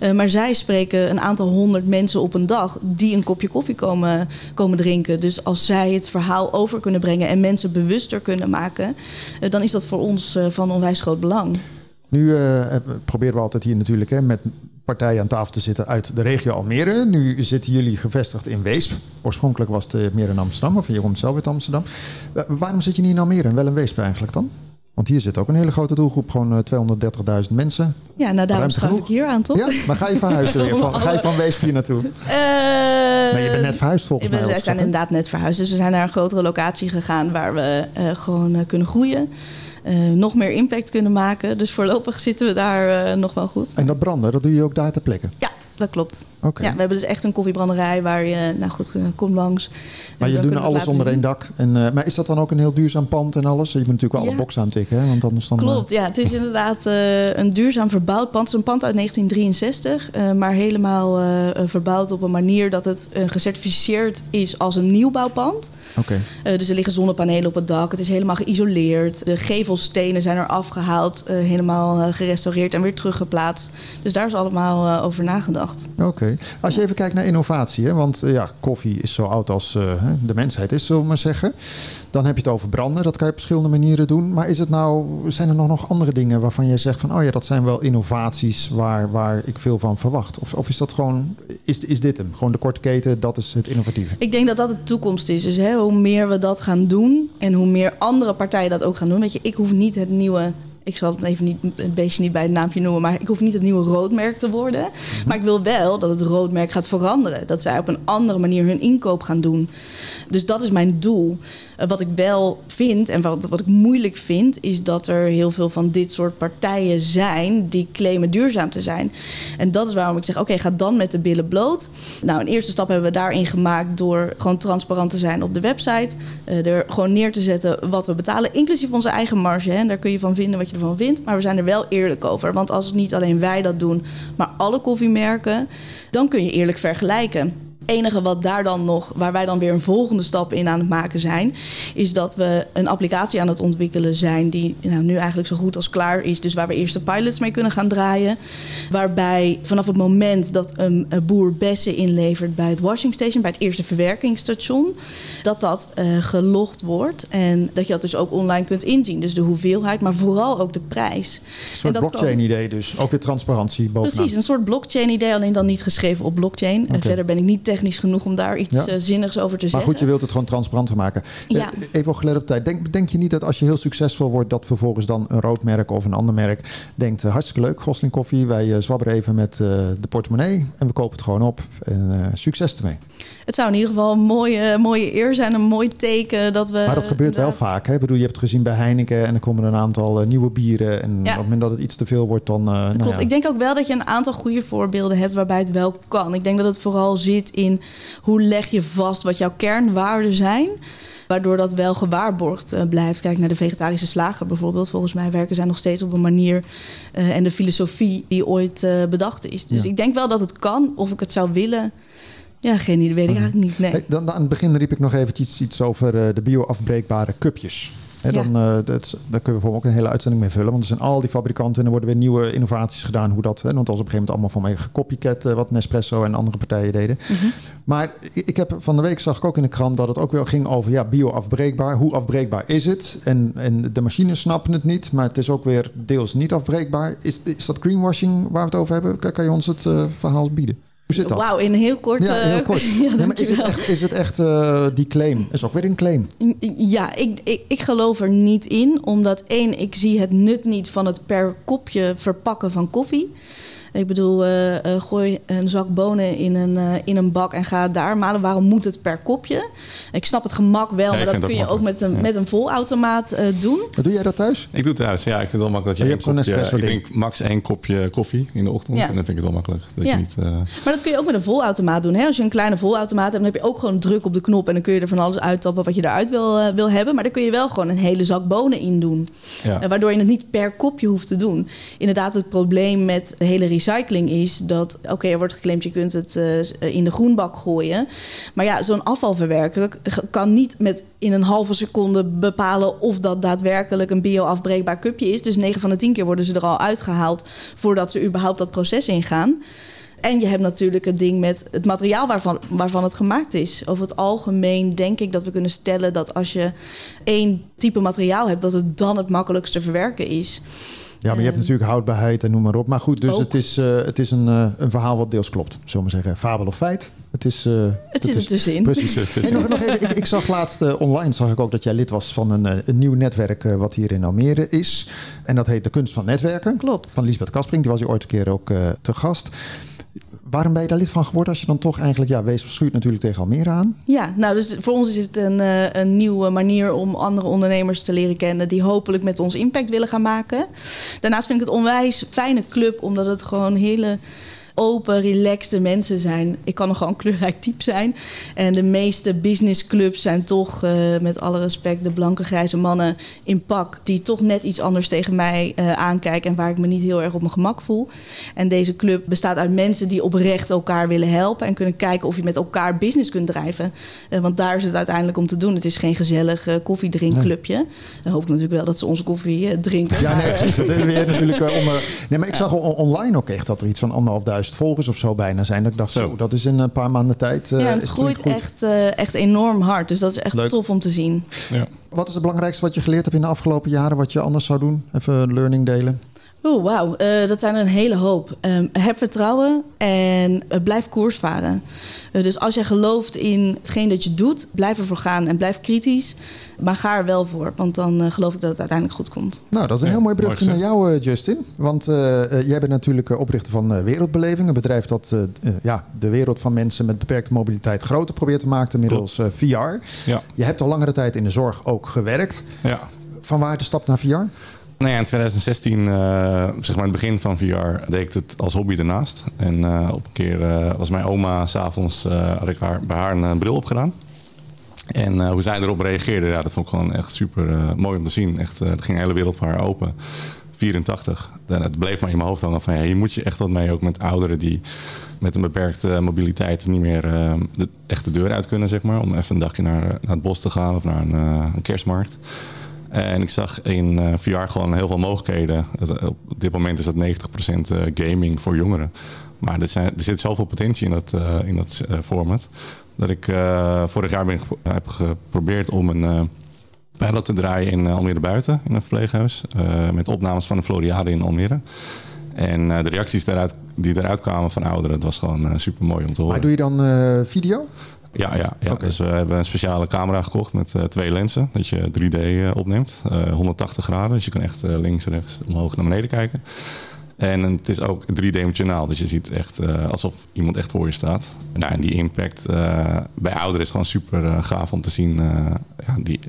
Uh, maar zij spreken een aantal honderd mensen op een dag die een kopje koffie komen, komen drinken. Dus als zij het verhaal over kunnen brengen en mensen bewuster kunnen maken, dan is dat voor ons van onwijs groot belang. Nu proberen we altijd hier natuurlijk hè, met partijen aan tafel te zitten uit de regio Almere. Nu zitten jullie gevestigd in Weesp. Oorspronkelijk was het meer in Amsterdam, of je komt zelf uit Amsterdam. Uh, waarom zit je niet in Almere en wel in Weesp eigenlijk dan? Want hier zit ook een hele grote doelgroep, gewoon 230.000 mensen. Ja, nou daarom schuif ik hier aan, toch? Ja, maar ga je verhuizen weer? Van, ga je van Weesp hier naartoe? Uh, nee, je bent net verhuisd volgens mij. We zijn inderdaad net verhuisd. Dus we zijn naar een grotere locatie gegaan waar we uh, gewoon uh, kunnen groeien. Uh, nog meer impact kunnen maken. Dus voorlopig zitten we daar uh, nog wel goed. En dat branden, dat doe je ook daar ter plekke? Ja, dat klopt. Okay. Ja, we hebben dus echt een koffiebranderij waar je, nou goed, uh, kom langs. Maar je doet alles onder één dak. En, uh, maar is dat dan ook een heel duurzaam pand en alles? Je moet natuurlijk wel ja. alle boxen aantikken, hè? Want anders dan, klopt, ja. Het is inderdaad uh, een duurzaam verbouwd pand. Het is een pand uit 1963, maar helemaal verbouwd op een manier dat het gecertificeerd is als een nieuwbouwpand. Oké. Okay. dus er liggen zonnepanelen op het dak. Het is helemaal geïsoleerd. De gevelstenen zijn er afgehaald, helemaal gerestaureerd en weer teruggeplaatst. Dus daar is allemaal over nagedacht. Oké. Okay. Als je even kijkt naar innovatie, hè, want uh, ja, koffie is zo oud als uh, de mensheid is, zullen we maar zeggen. Dan heb je het over branden, dat kan je op verschillende manieren doen. Maar is het nou, zijn er nog, nog andere dingen waarvan jij zegt van, oh ja, dat zijn wel innovaties waar, waar ik veel van verwacht? Of, of is dat gewoon, is, is dit hem? Gewoon de korte keten, dat is het innovatieve? Ik denk dat dat de toekomst is. Dus hè, hoe meer we dat gaan doen en hoe meer andere partijen dat ook gaan doen. Weet je, ik hoef niet het nieuwe ik zal het even niet, het beestje niet bij het naampje noemen, maar ik hoef niet het nieuwe roodmerk te worden. Mhm. Maar ik wil wel dat het roodmerk gaat veranderen. Dat zij op een andere manier hun inkoop gaan doen. Dus dat is mijn doel. Eh, wat ik wel vind en wat, wat ik moeilijk vind, is dat er heel veel van dit soort partijen zijn die claimen duurzaam te zijn. En dat is waarom ik zeg: oké, ga dan met de billen bloot. Nou, een eerste stap hebben we daarin gemaakt door gewoon transparant te zijn op de website. Uh, er gewoon neer te zetten wat we betalen, inclusief onze eigen marge. Hè. En daar kun je van vinden wat je ervan vindt. Maar we zijn er wel eerlijk over. Want als niet alleen wij dat doen, maar alle koffiemerken, dan kun je eerlijk vergelijken enige wat daar dan nog, waar wij dan weer een volgende stap in aan het maken zijn, is dat we een applicatie aan het ontwikkelen zijn die nou, nu eigenlijk zo goed als klaar is. Dus waar we eerst de pilots mee kunnen gaan draaien. Waarbij vanaf het moment dat een, boer bessen inlevert bij het washing station, bij het eerste verwerkingsstation, dat dat uh, gelogd wordt. En dat je dat dus ook online kunt inzien. Dus de hoeveelheid, maar vooral ook de prijs. Een soort blockchain-idee dus. Ook weer transparantie bovenaan. Precies, een soort blockchain-idee, alleen dan niet geschreven op blockchain. Okay. En verder ben ik niet technisch genoeg om daar iets ja. uh, zinnigs over te maar zeggen. Maar goed, je wilt het gewoon transparant maken. Ja. Uh, even gelet op tijd. Denk, denk je niet dat als je heel succesvol wordt, dat vervolgens dan een rood merk of een ander merk denkt: uh, hartstikke leuk, Gosling Koffie. Wij zwabberen even met de portemonnee en we kopen het gewoon op. En succes ermee. Het zou in ieder geval een mooie, mooie eer zijn, een mooi teken dat we. Maar dat gebeurt wel vaak. Hè? Ik bedoel, je hebt het gezien bij Heineken en er komen een aantal nieuwe bieren. En ja. op het moment dat het iets te veel wordt, dan. Klopt. Nou ja. Ik denk ook wel dat je een aantal goede voorbeelden hebt waarbij het wel kan. Ik denk dat het vooral zit in hoe leg je vast wat jouw kernwaarden zijn waardoor dat wel gewaarborgd blijft. Kijk naar de vegetarische slager bijvoorbeeld. Volgens mij werken zij nog steeds op een manier uh, en de filosofie die ooit uh, bedacht is. Dus ja. ik denk wel dat het kan. Of ik het zou willen, ja, geen idee, weet ik eigenlijk niet. Nee. Hey, dan, dan, aan het begin riep ik nog eventjes iets over de bio-afbreekbare cupjes. He, dan, uh, dat, daar kunnen we bijvoorbeeld ook een hele uitzending mee vullen. Want er zijn al die fabrikanten en er worden weer nieuwe innovaties gedaan. Hoe dat, hè, want dat was op een gegeven moment allemaal van mij copycat, uh, wat Nespresso en andere partijen deden. Mm -hmm. Maar ik heb van de week zag ik ook in de krant dat het ook wel ging over ja, bio-afbreekbaar. Hoe afbreekbaar is het? En, en de machines snappen het niet, maar het is ook weer deels niet afbreekbaar. Is, is dat greenwashing waar we het over hebben? Kan, kan je ons het uh, verhaal bieden? Hoe zit dat? Wauw, in heel kort. Ja, heel kort. ja, ja, maar is het echt, is het echt uh, die claim? Is ook weer een claim. Ja, ik, ik, ik geloof er niet in. Omdat één, ik zie het nut niet van het per kopje verpakken van koffie. Ik bedoel, eh, eh, gooi een zak bonen in een, eh, in een bak en ga daar malen. Waarom moet het per kopje? Ik snap het gemak wel, Ja, maar dat kun dat je ook met een, met een volautomaat eh, doen. Maar doe jij dat thuis? Ik doe het thuis. Ja, ik vind het wel makkelijk dat je, Je hebt kopje- espresso Ik drink max één kopje koffie in de ochtend. Ja. En dan vind ik het wel makkelijk. Dat Ja. je niet... eh, Maar dat kun je ook met een volautomaat doen. Hè? Als je een kleine volautomaat hebt, dan heb je ook gewoon druk op de knop. En dan kun je er van alles uittappen wat je eruit wil, wil hebben. Maar dan kun je wel gewoon een hele zak bonen in doen. Ja. Waardoor je het niet per kopje hoeft te doen. Inderdaad, het probleem met de hele recycling is dat... oké, er wordt geclaimd, je kunt het eh, in de groenbak gooien. Maar ja, zo'n afvalverwerker kan niet met in een halve seconde bepalen... of dat daadwerkelijk een bio-afbreekbaar cupje is. Dus 9 van de 10 keer worden ze er al uitgehaald... voordat ze überhaupt dat proces ingaan. En je hebt natuurlijk het ding met het materiaal waarvan, waarvan het gemaakt is. Over het algemeen denk ik dat we kunnen stellen dat als je één type materiaal hebt, dat het dan het makkelijkst te verwerken is. Ja, maar je hebt natuurlijk houdbaarheid en noem maar op. Maar goed, dus Ook. het is, eh, het is een, eh, een verhaal wat deels klopt. Zullen we maar zeggen, fabel of feit. Het is... eh, Het zit is- er tussenin. Precies. Het Hey, nog, nog even, ik, ik zag laatst online zag ik ook dat jij lid was van een, een nieuw netwerk wat hier in Almere is. En dat heet de kunst van netwerken. Klopt. Van Lisbeth Kaspring, die was hier ooit een keer ook eh, te gast. Waarom ben je daar lid van geworden als je dan toch eigenlijk, ja, wees verschuurt natuurlijk tegen Almere aan. Ja, nou, dus voor ons is het een, eh, een nieuwe manier om andere ondernemers te leren kennen die hopelijk met ons impact willen gaan maken. Daarnaast vind ik het onwijs fijne club, omdat het gewoon hele open, relaxte mensen zijn. Ik kan nog gewoon een kleurrijk type zijn. En de meeste businessclubs zijn toch, eh, met alle respect, de blanke grijze mannen in pak. Die toch net iets anders tegen mij eh, aankijken en waar ik me niet heel erg op mijn gemak voel. En deze club bestaat uit mensen die oprecht elkaar willen helpen. En kunnen kijken of je met elkaar business kunt drijven. Eh, want daar is het uiteindelijk om te doen. Het is geen gezellig koffiedrinkclubje. Dan hoop ik natuurlijk wel dat ze onze koffie drinken. Ja, nee, precies. Dat is weer natuurlijk onder. Nee, maar ik zag on- online ook echt dat er iets van anderhalfduizend volgers of zo bijna zijn. Dat ik dacht, zo, Zo. dat is in een paar maanden tijd. eh, ja, het is groeit goed. echt, eh, echt enorm hard. Dus dat is echt Leuk. tof om te zien. ja. Wat is het belangrijkste wat je geleerd hebt in de afgelopen jaren, wat je anders zou doen? Even een learning delen. Oeh, wauw. Eh, dat zijn er een hele hoop. Ehm, heb vertrouwen en eh, blijf koers varen. Eh, dus als jij gelooft in hetgeen dat je doet, blijf ervoor gaan en blijf kritisch. Maar ga er wel voor, want dan geloof ik dat het uiteindelijk goed komt. Nou, dat is een Ja, heel mooi bruggetje naar jou, eh, Justin. Want jij bent natuurlijk oprichter van eh, Wereldbeleving. Een bedrijf dat ja, de wereld van mensen met beperkte mobiliteit groter probeert te maken middels eh, VR. Ja. Je hebt al langere tijd in de zorg ook gewerkt. ja. Van waar de stap naar VR? In 2016, eh, zeg maar in het begin van VR, deed ik het als hobby ernaast. En eh, op een keer eh, was mijn oma s'avonds, had ik haar, bij haar een bril opgedaan. En hoe zij erop reageerde, ja, dat vond ik gewoon echt super mooi om te zien. Echt, er ging de hele wereld voor haar open. 84. En het bleef maar in mijn hoofd hangen van ja, hier moet je echt wat mee. Ook met ouderen die met een beperkte mobiliteit niet meer de, echt de deur uit kunnen, zeg maar. Om even een dagje naar, naar het bos te gaan of naar een, een kerstmarkt. En ik zag in eh, VR gewoon heel veel mogelijkheden. Het- Op dit moment is dat 90% eh, gaming voor jongeren. Maar er, zijn, er zit zoveel potentie in dat, eh, in dat eh, format. Dat ik eh, vorig jaar ben, heb geprobeerd om een eh, pilot te draaien in eh, Almere Buiten. In een verpleeghuis. eh, met opnames van de Floriade in Almere. En eh, de reacties daaruit, die eruit kwamen van ouderen, dat was gewoon super mooi om te horen. Maar doe je dan eh, video? Ja, ja, ja. Dus we hebben een speciale camera gekocht met eh, twee lenzen. Dat je 3D eh, opneemt. Eh, 180 graden, dus je kan echt eh, links, rechts, omhoog naar beneden kijken. En het is ook driedimensionaal, dus je ziet echt eh, alsof iemand echt voor je staat. Nou, en die impact eh, bij ouderen is gewoon super eh, gaaf om te zien. eh, ja, die,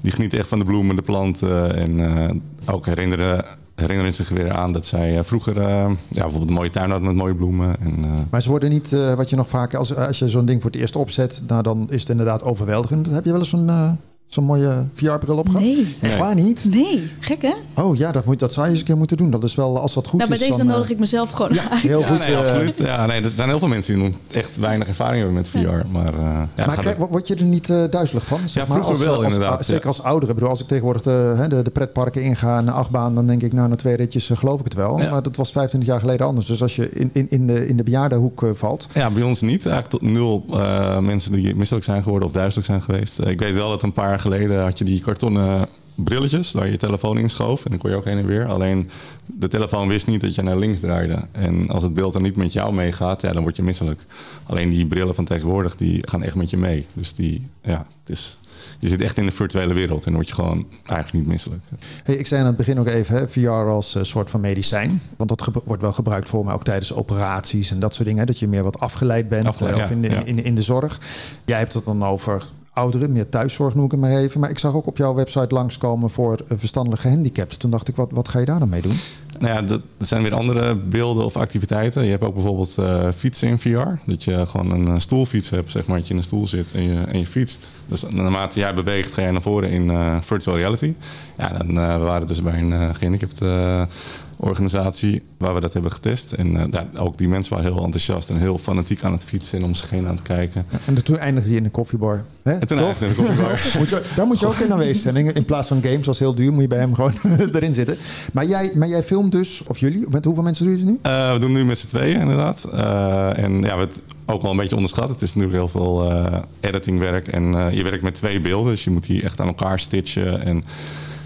die genieten echt van de bloemen, de planten. En eh, ook herinneren, herinneren zich weer aan dat zij eh, vroeger eh, ja, bijvoorbeeld een mooie tuin hadden met mooie bloemen. En, eh, Maar ze worden niet, wat je nog vaak, als, als je zo'n ding voor het eerst opzet, nou, dan is het inderdaad overweldigend. Heb je wel eens zo'n zo'n mooie VR-bril opgehad? Nee. Nee. waar niet? Nee, gek hè? Oh ja, dat, moet, dat zou je eens een keer moeten doen. Dat is wel, als dat goed nou, bij is. deze dan, eh, nodig ik mezelf gewoon Ja, uit. heel ja, goed. nee, eh, absoluut. Ja, nee, er zijn heel veel mensen die nog echt weinig ervaring hebben met VR. Maar, eh, ja, maar het- word je er niet eh, duizelig van? Zeg Ja, maar, vroeger als, wel, als- inderdaad, als- Zeker als ouderen. Ik bedoel, als ik tegenwoordig de, hè, de, de pretparken inga, een achtbaan, dan denk ik, nou, na twee ritjes geloof ik het wel. Ja. Maar dat was 25 jaar geleden anders. Dus als je in, in, in, de, in de bejaardenhoek valt, Ja, bij ons niet. Eigenlijk tot nul eh, mensen die misselijk zijn geworden of duizelig zijn geweest. Ik weet wel dat een paar jaar geleden had je die kartonnen brilletjes waar je je telefoon in schoof. En dan kon je ook heen en weer. Alleen de telefoon wist niet dat je naar links draaide. En als het beeld dan niet met jou meegaat, ja, dan word je misselijk. Alleen die brillen van tegenwoordig, die gaan echt met je mee. Dus die, ja, het is je zit echt in de virtuele wereld en word je gewoon eigenlijk niet misselijk. Hey, ik zei aan het begin ook even, hè, VR als uh, soort van medicijn. Want dat wordt wel gebruikt voor mij ook tijdens operaties en dat soort dingen. Hè, dat je meer wat afgeleid bent Afgeleid, uh, of in de, ja, in, in, de zorg. Jij hebt het dan over ouderen, meer thuiszorg noem ik het maar even. Maar ik zag ook op jouw website langskomen voor uh, verstandelijke handicaps. Toen dacht ik, wat, wat ga je daar dan mee doen? Nou ja, dat, zijn weer andere beelden of activiteiten. Je hebt ook bijvoorbeeld uh, fietsen in VR. Dat je gewoon een stoelfiets hebt, zeg maar, dat je in een stoel zit en je, en je fietst. Dus naarmate jij beweegt, ga je naar voren in uh, virtual reality. Ja, dan we waren dus bij een gehandicapte organisatie waar we dat hebben getest. En uh, daar, ook die mensen waren heel enthousiast en heel fanatiek aan het fietsen en om zich heen aan het kijken. En toen eindigde je in de koffiebar. Hè? En toen eindigde in de koffiebar. moet je, daar moet je ook in aanwezig zijn. In plaats van games, als heel duur, moet je bij hem gewoon erin zitten. Maar jij, maar jij filmt dus, of jullie, met hoeveel mensen doen jullie nu? Uh, we doen nu met z'n tweeën inderdaad. Uh, en ja, we het ook wel een beetje onderschat. Het is natuurlijk heel veel editingwerk en je werkt met twee beelden. Dus je moet die echt aan elkaar stitchen en...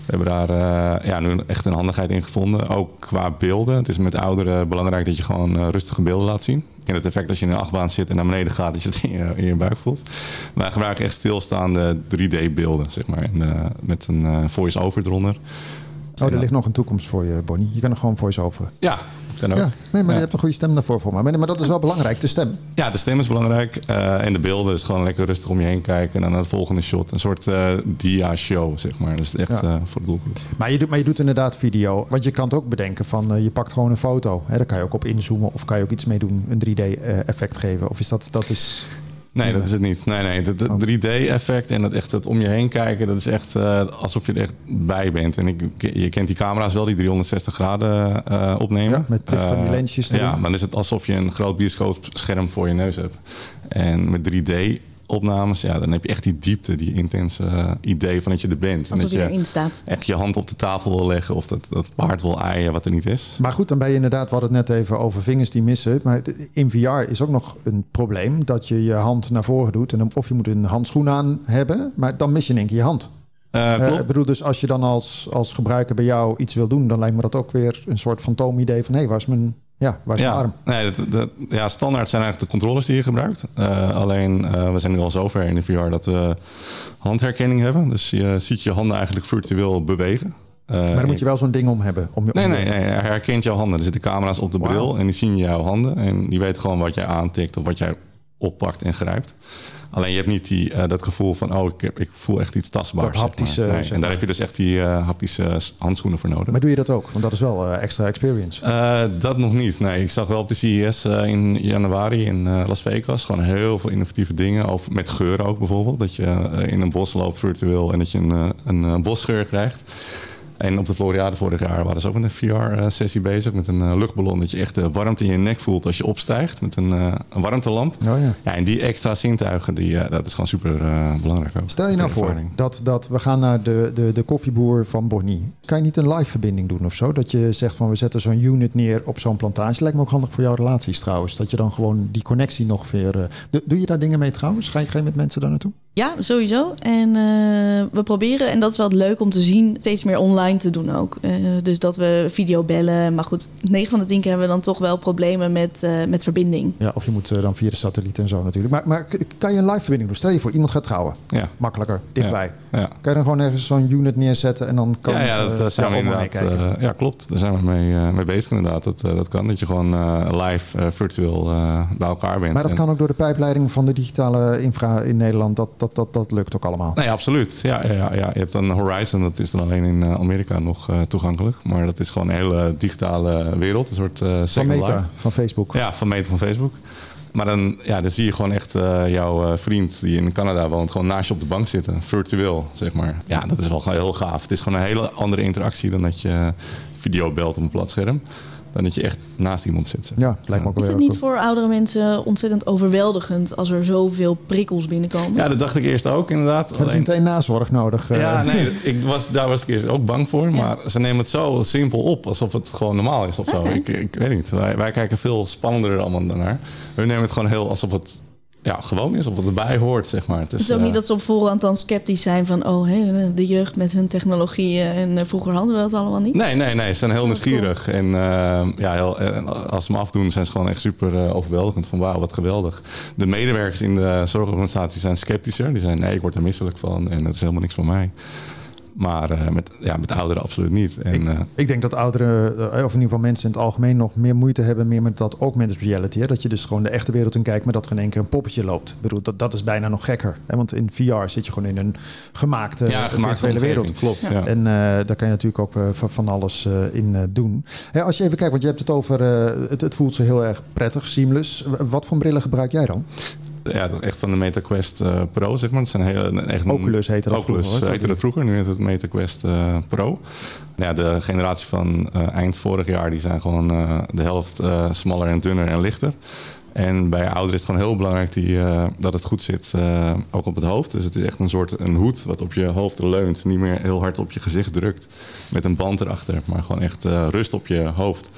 We hebben daar uh, ja, nu echt een handigheid in gevonden. Ook qua beelden. Het is met ouderen belangrijk dat je gewoon uh, rustige beelden laat zien. Ken het effect als je in een achtbaan zit en naar beneden gaat, dat je het in je, buik voelt. Wij gebruiken echt stilstaande 3D-beelden, zeg maar. En, uh, met een voice-over eronder. Oh, er ligt nog een toekomst voor je, Bonnie. Je kan er gewoon voice-over. Ja, kan ook. Ja, nee, maar je hebt een goede stem daarvoor voor mij. Maar, maar dat is wel belangrijk, de stem. Ja, de stem is belangrijk. eh, en de beelden is gewoon lekker rustig om je heen kijken. En dan naar de volgende shot. Een soort eh, dia-show, zeg maar. Dus echt Ja. eh, voor de doelgroep. Maar je, doet, maar je doet inderdaad video. Want je kan het ook bedenken van, je pakt gewoon een foto. Hè, daar kan je ook op inzoomen. Of kan je ook iets mee doen, een 3D-effect geven. Of is dat, dat is... Nee, dat is het niet. Nee, nee. Het Oh. 3D-effect en dat echt het om je heen kijken, dat is echt eh, alsof je er echt bij bent. En ik, je kent die camera's wel, die 360 graden eh, opnemen. Ja, met van die Eh, lensjes erin. Ja, maar dan is het alsof je een groot bioscoopscherm voor je neus hebt. En met 3D opnames, ja, dan heb je echt die diepte, die intense eh, idee van dat je er bent. en Alsof dat je staat. echt je hand op de tafel wil leggen of dat, dat paard wil aaien wat er niet is. Maar goed, dan ben je inderdaad, we hadden het net even over vingers die missen. Maar in VR is ook nog een probleem dat je je hand naar voren doet. En dan, of je moet een handschoen aan hebben, maar dan mis je in één keer je hand. Ik bedoel, dus als je dan als, als gebruiker bij jou iets wil doen, dan lijkt me dat ook weer een soort fantoomidee van hé, waar is mijn, ja, waar is mijn arm? Nee, dat, dat- ja, standaard zijn eigenlijk de controllers die je gebruikt. Eh, alleen, eh, we zijn nu al zover in de VR dat we handherkenning hebben. Dus je ziet je handen eigenlijk virtueel bewegen. Eh, Maar dan moet je wel zo'n ding om hebben. Om, je- Nee, om- nee, nee, hij herkent jouw handen. Er zitten camera's op de bril en die zien jouw handen. En die weten gewoon wat jij aantikt of wat jij oppakt en grijpt. Alleen je hebt niet die, eh, dat gevoel van, oh, ik, heb, ik voel echt iets tastbaars. Dat zeg haptische, maar. Nee, zeg en daar heb je dus echt die eh, haptische handschoenen voor nodig. Maar doe je dat ook? Want dat is wel eh, extra experience. Dat nog niet. Nee, ik zag wel op de CES in januari in Las Vegas gewoon heel veel innovatieve dingen. Over, met geuren ook bijvoorbeeld. Dat je in een bos loopt virtueel en dat je een, een, bosgeur krijgt. En op de Floriade vorig jaar waren ze ook met een VR-sessie bezig. Met een eh, luchtballon. Dat je echt de warmte in je nek voelt als je opstijgt. Met een, eh, een warmtelamp. Oh ja. Ja, en die extra zintuigen, die, eh, dat is gewoon super eh, belangrijk ook. Stel je nou voor dat, dat we gaan naar de, de, de koffieboer van Bonnie. Kan je niet een live verbinding doen of zo? Dat je zegt van we zetten zo'n unit neer op zo'n plantage. Lijkt me ook handig voor jouw relaties trouwens. Dat je dan gewoon die connectie nog weer... eh, doe, doe je daar dingen mee trouwens? Ga je, ga je met mensen daar naartoe? Ja, sowieso. En eh, we proberen, en dat is wel leuk om te zien, steeds meer online te doen ook. Eh, dus dat we video bellen. Maar goed, 9 van de 10 keer hebben we dan toch wel problemen met, eh, met verbinding. Ja, of je moet dan via de satelliet en zo natuurlijk. Maar, maar kan je een live verbinding doen? Stel je voor, iemand gaat trouwen. Ja. Makkelijker, dichtbij. Ja. Kan je dan gewoon ergens zo'n unit neerzetten en dan kan Ja, ja, dat, daar zijn we inderdaad. eh, ja, klopt. Daar zijn we mee, eh, mee bezig inderdaad. Dat, eh, dat kan. Dat je gewoon eh, live, virtueel eh, bij elkaar bent. maar dat En- kan ook door de pijpleiding van de digitale infra in Nederland. Dat, dat, dat, dat lukt ook allemaal. Nee, absoluut. Ja, ja, ja. Je hebt dan Horizon, dat is dan alleen in eh, Amerika nog eh, toegankelijk. Maar dat is gewoon een hele digitale wereld. Een soort eh Van Meta, van Facebook. Ja, van Meta van Facebook. Maar dan, ja, dan zie je gewoon echt jouw vriend die in Canada woont, gewoon naast je op de bank zitten. Virtueel, zeg maar. Ja, dat is wel heel gaaf. Het is gewoon een hele andere interactie dan dat je video belt op een plat scherm. Dan dat je echt naast iemand zit. zeg. Ja, lijkt me ook Is wel het heel niet voor oudere mensen ontzettend overweldigend als er zoveel prikkels binnenkomen? Ja, dat dacht ik eerst ook inderdaad. Hebben ze meteen nazorg nodig? eh? Ja, nee, ik was, daar was ik eerst ook bang voor. Maar ze nemen het zo simpel op, alsof het gewoon normaal is of zo. Ik, ik weet niet. Wij, wij kijken veel spannender allemaal daarnaar. Hun nemen het gewoon heel alsof het ja, gewoon is of wat erbij hoort, zeg maar. Het is ook niet dat ze op voorhand dan sceptisch zijn van... oh, hè, de jeugd met hun technologie en vroeger hadden we dat allemaal niet? Nee, nee, nee. Ze zijn heel nieuwsgierig. En ja, heel, als ze me afdoen, zijn ze gewoon echt super overweldigend. Van wauw, wat geweldig. De medewerkers in de zorgorganisatie zijn sceptischer. Die zijn nee, ik word er misselijk van en dat is helemaal niks voor mij. Maar uh, met, ja, met ouderen absoluut niet. En, ik, uh, ik, denk dat ouderen, of in ieder geval mensen in het algemeen, nog meer moeite hebben meer met dat augmented reality. Hè? Dat je dus gewoon de echte wereld in kijkt, maar dat er in één keer een poppetje loopt. Ik bedoel, dat, dat is bijna nog gekker. Hè? Want in VR zit je gewoon in een gemaakte, ja, gemaakte wereld. Klopt. Ja. En daar kan je natuurlijk ook van alles in doen. Hè, als je even kijkt, want je hebt het over, het, het voelt zo heel erg prettig, seamless. Wat voor brillen gebruik jij dan? Ja, echt van de MetaQuest uh, Pro, zeg maar. Het zijn hele, echt Oculus heette dat Oculus vroeger. heette dat vroeger, nu heet het MetaQuest uh, Pro. Ja, de generatie van uh, eind vorig jaar, die zijn gewoon de helft smaller en dunner en lichter. En bij ouderen is het gewoon heel belangrijk die, uh, dat het goed zit, uh, ook op het hoofd. Dus het is echt een soort een hoed wat op je hoofd leunt. Niet meer heel hard op je gezicht drukt met een band erachter. Maar gewoon echt uh, rust op je hoofd.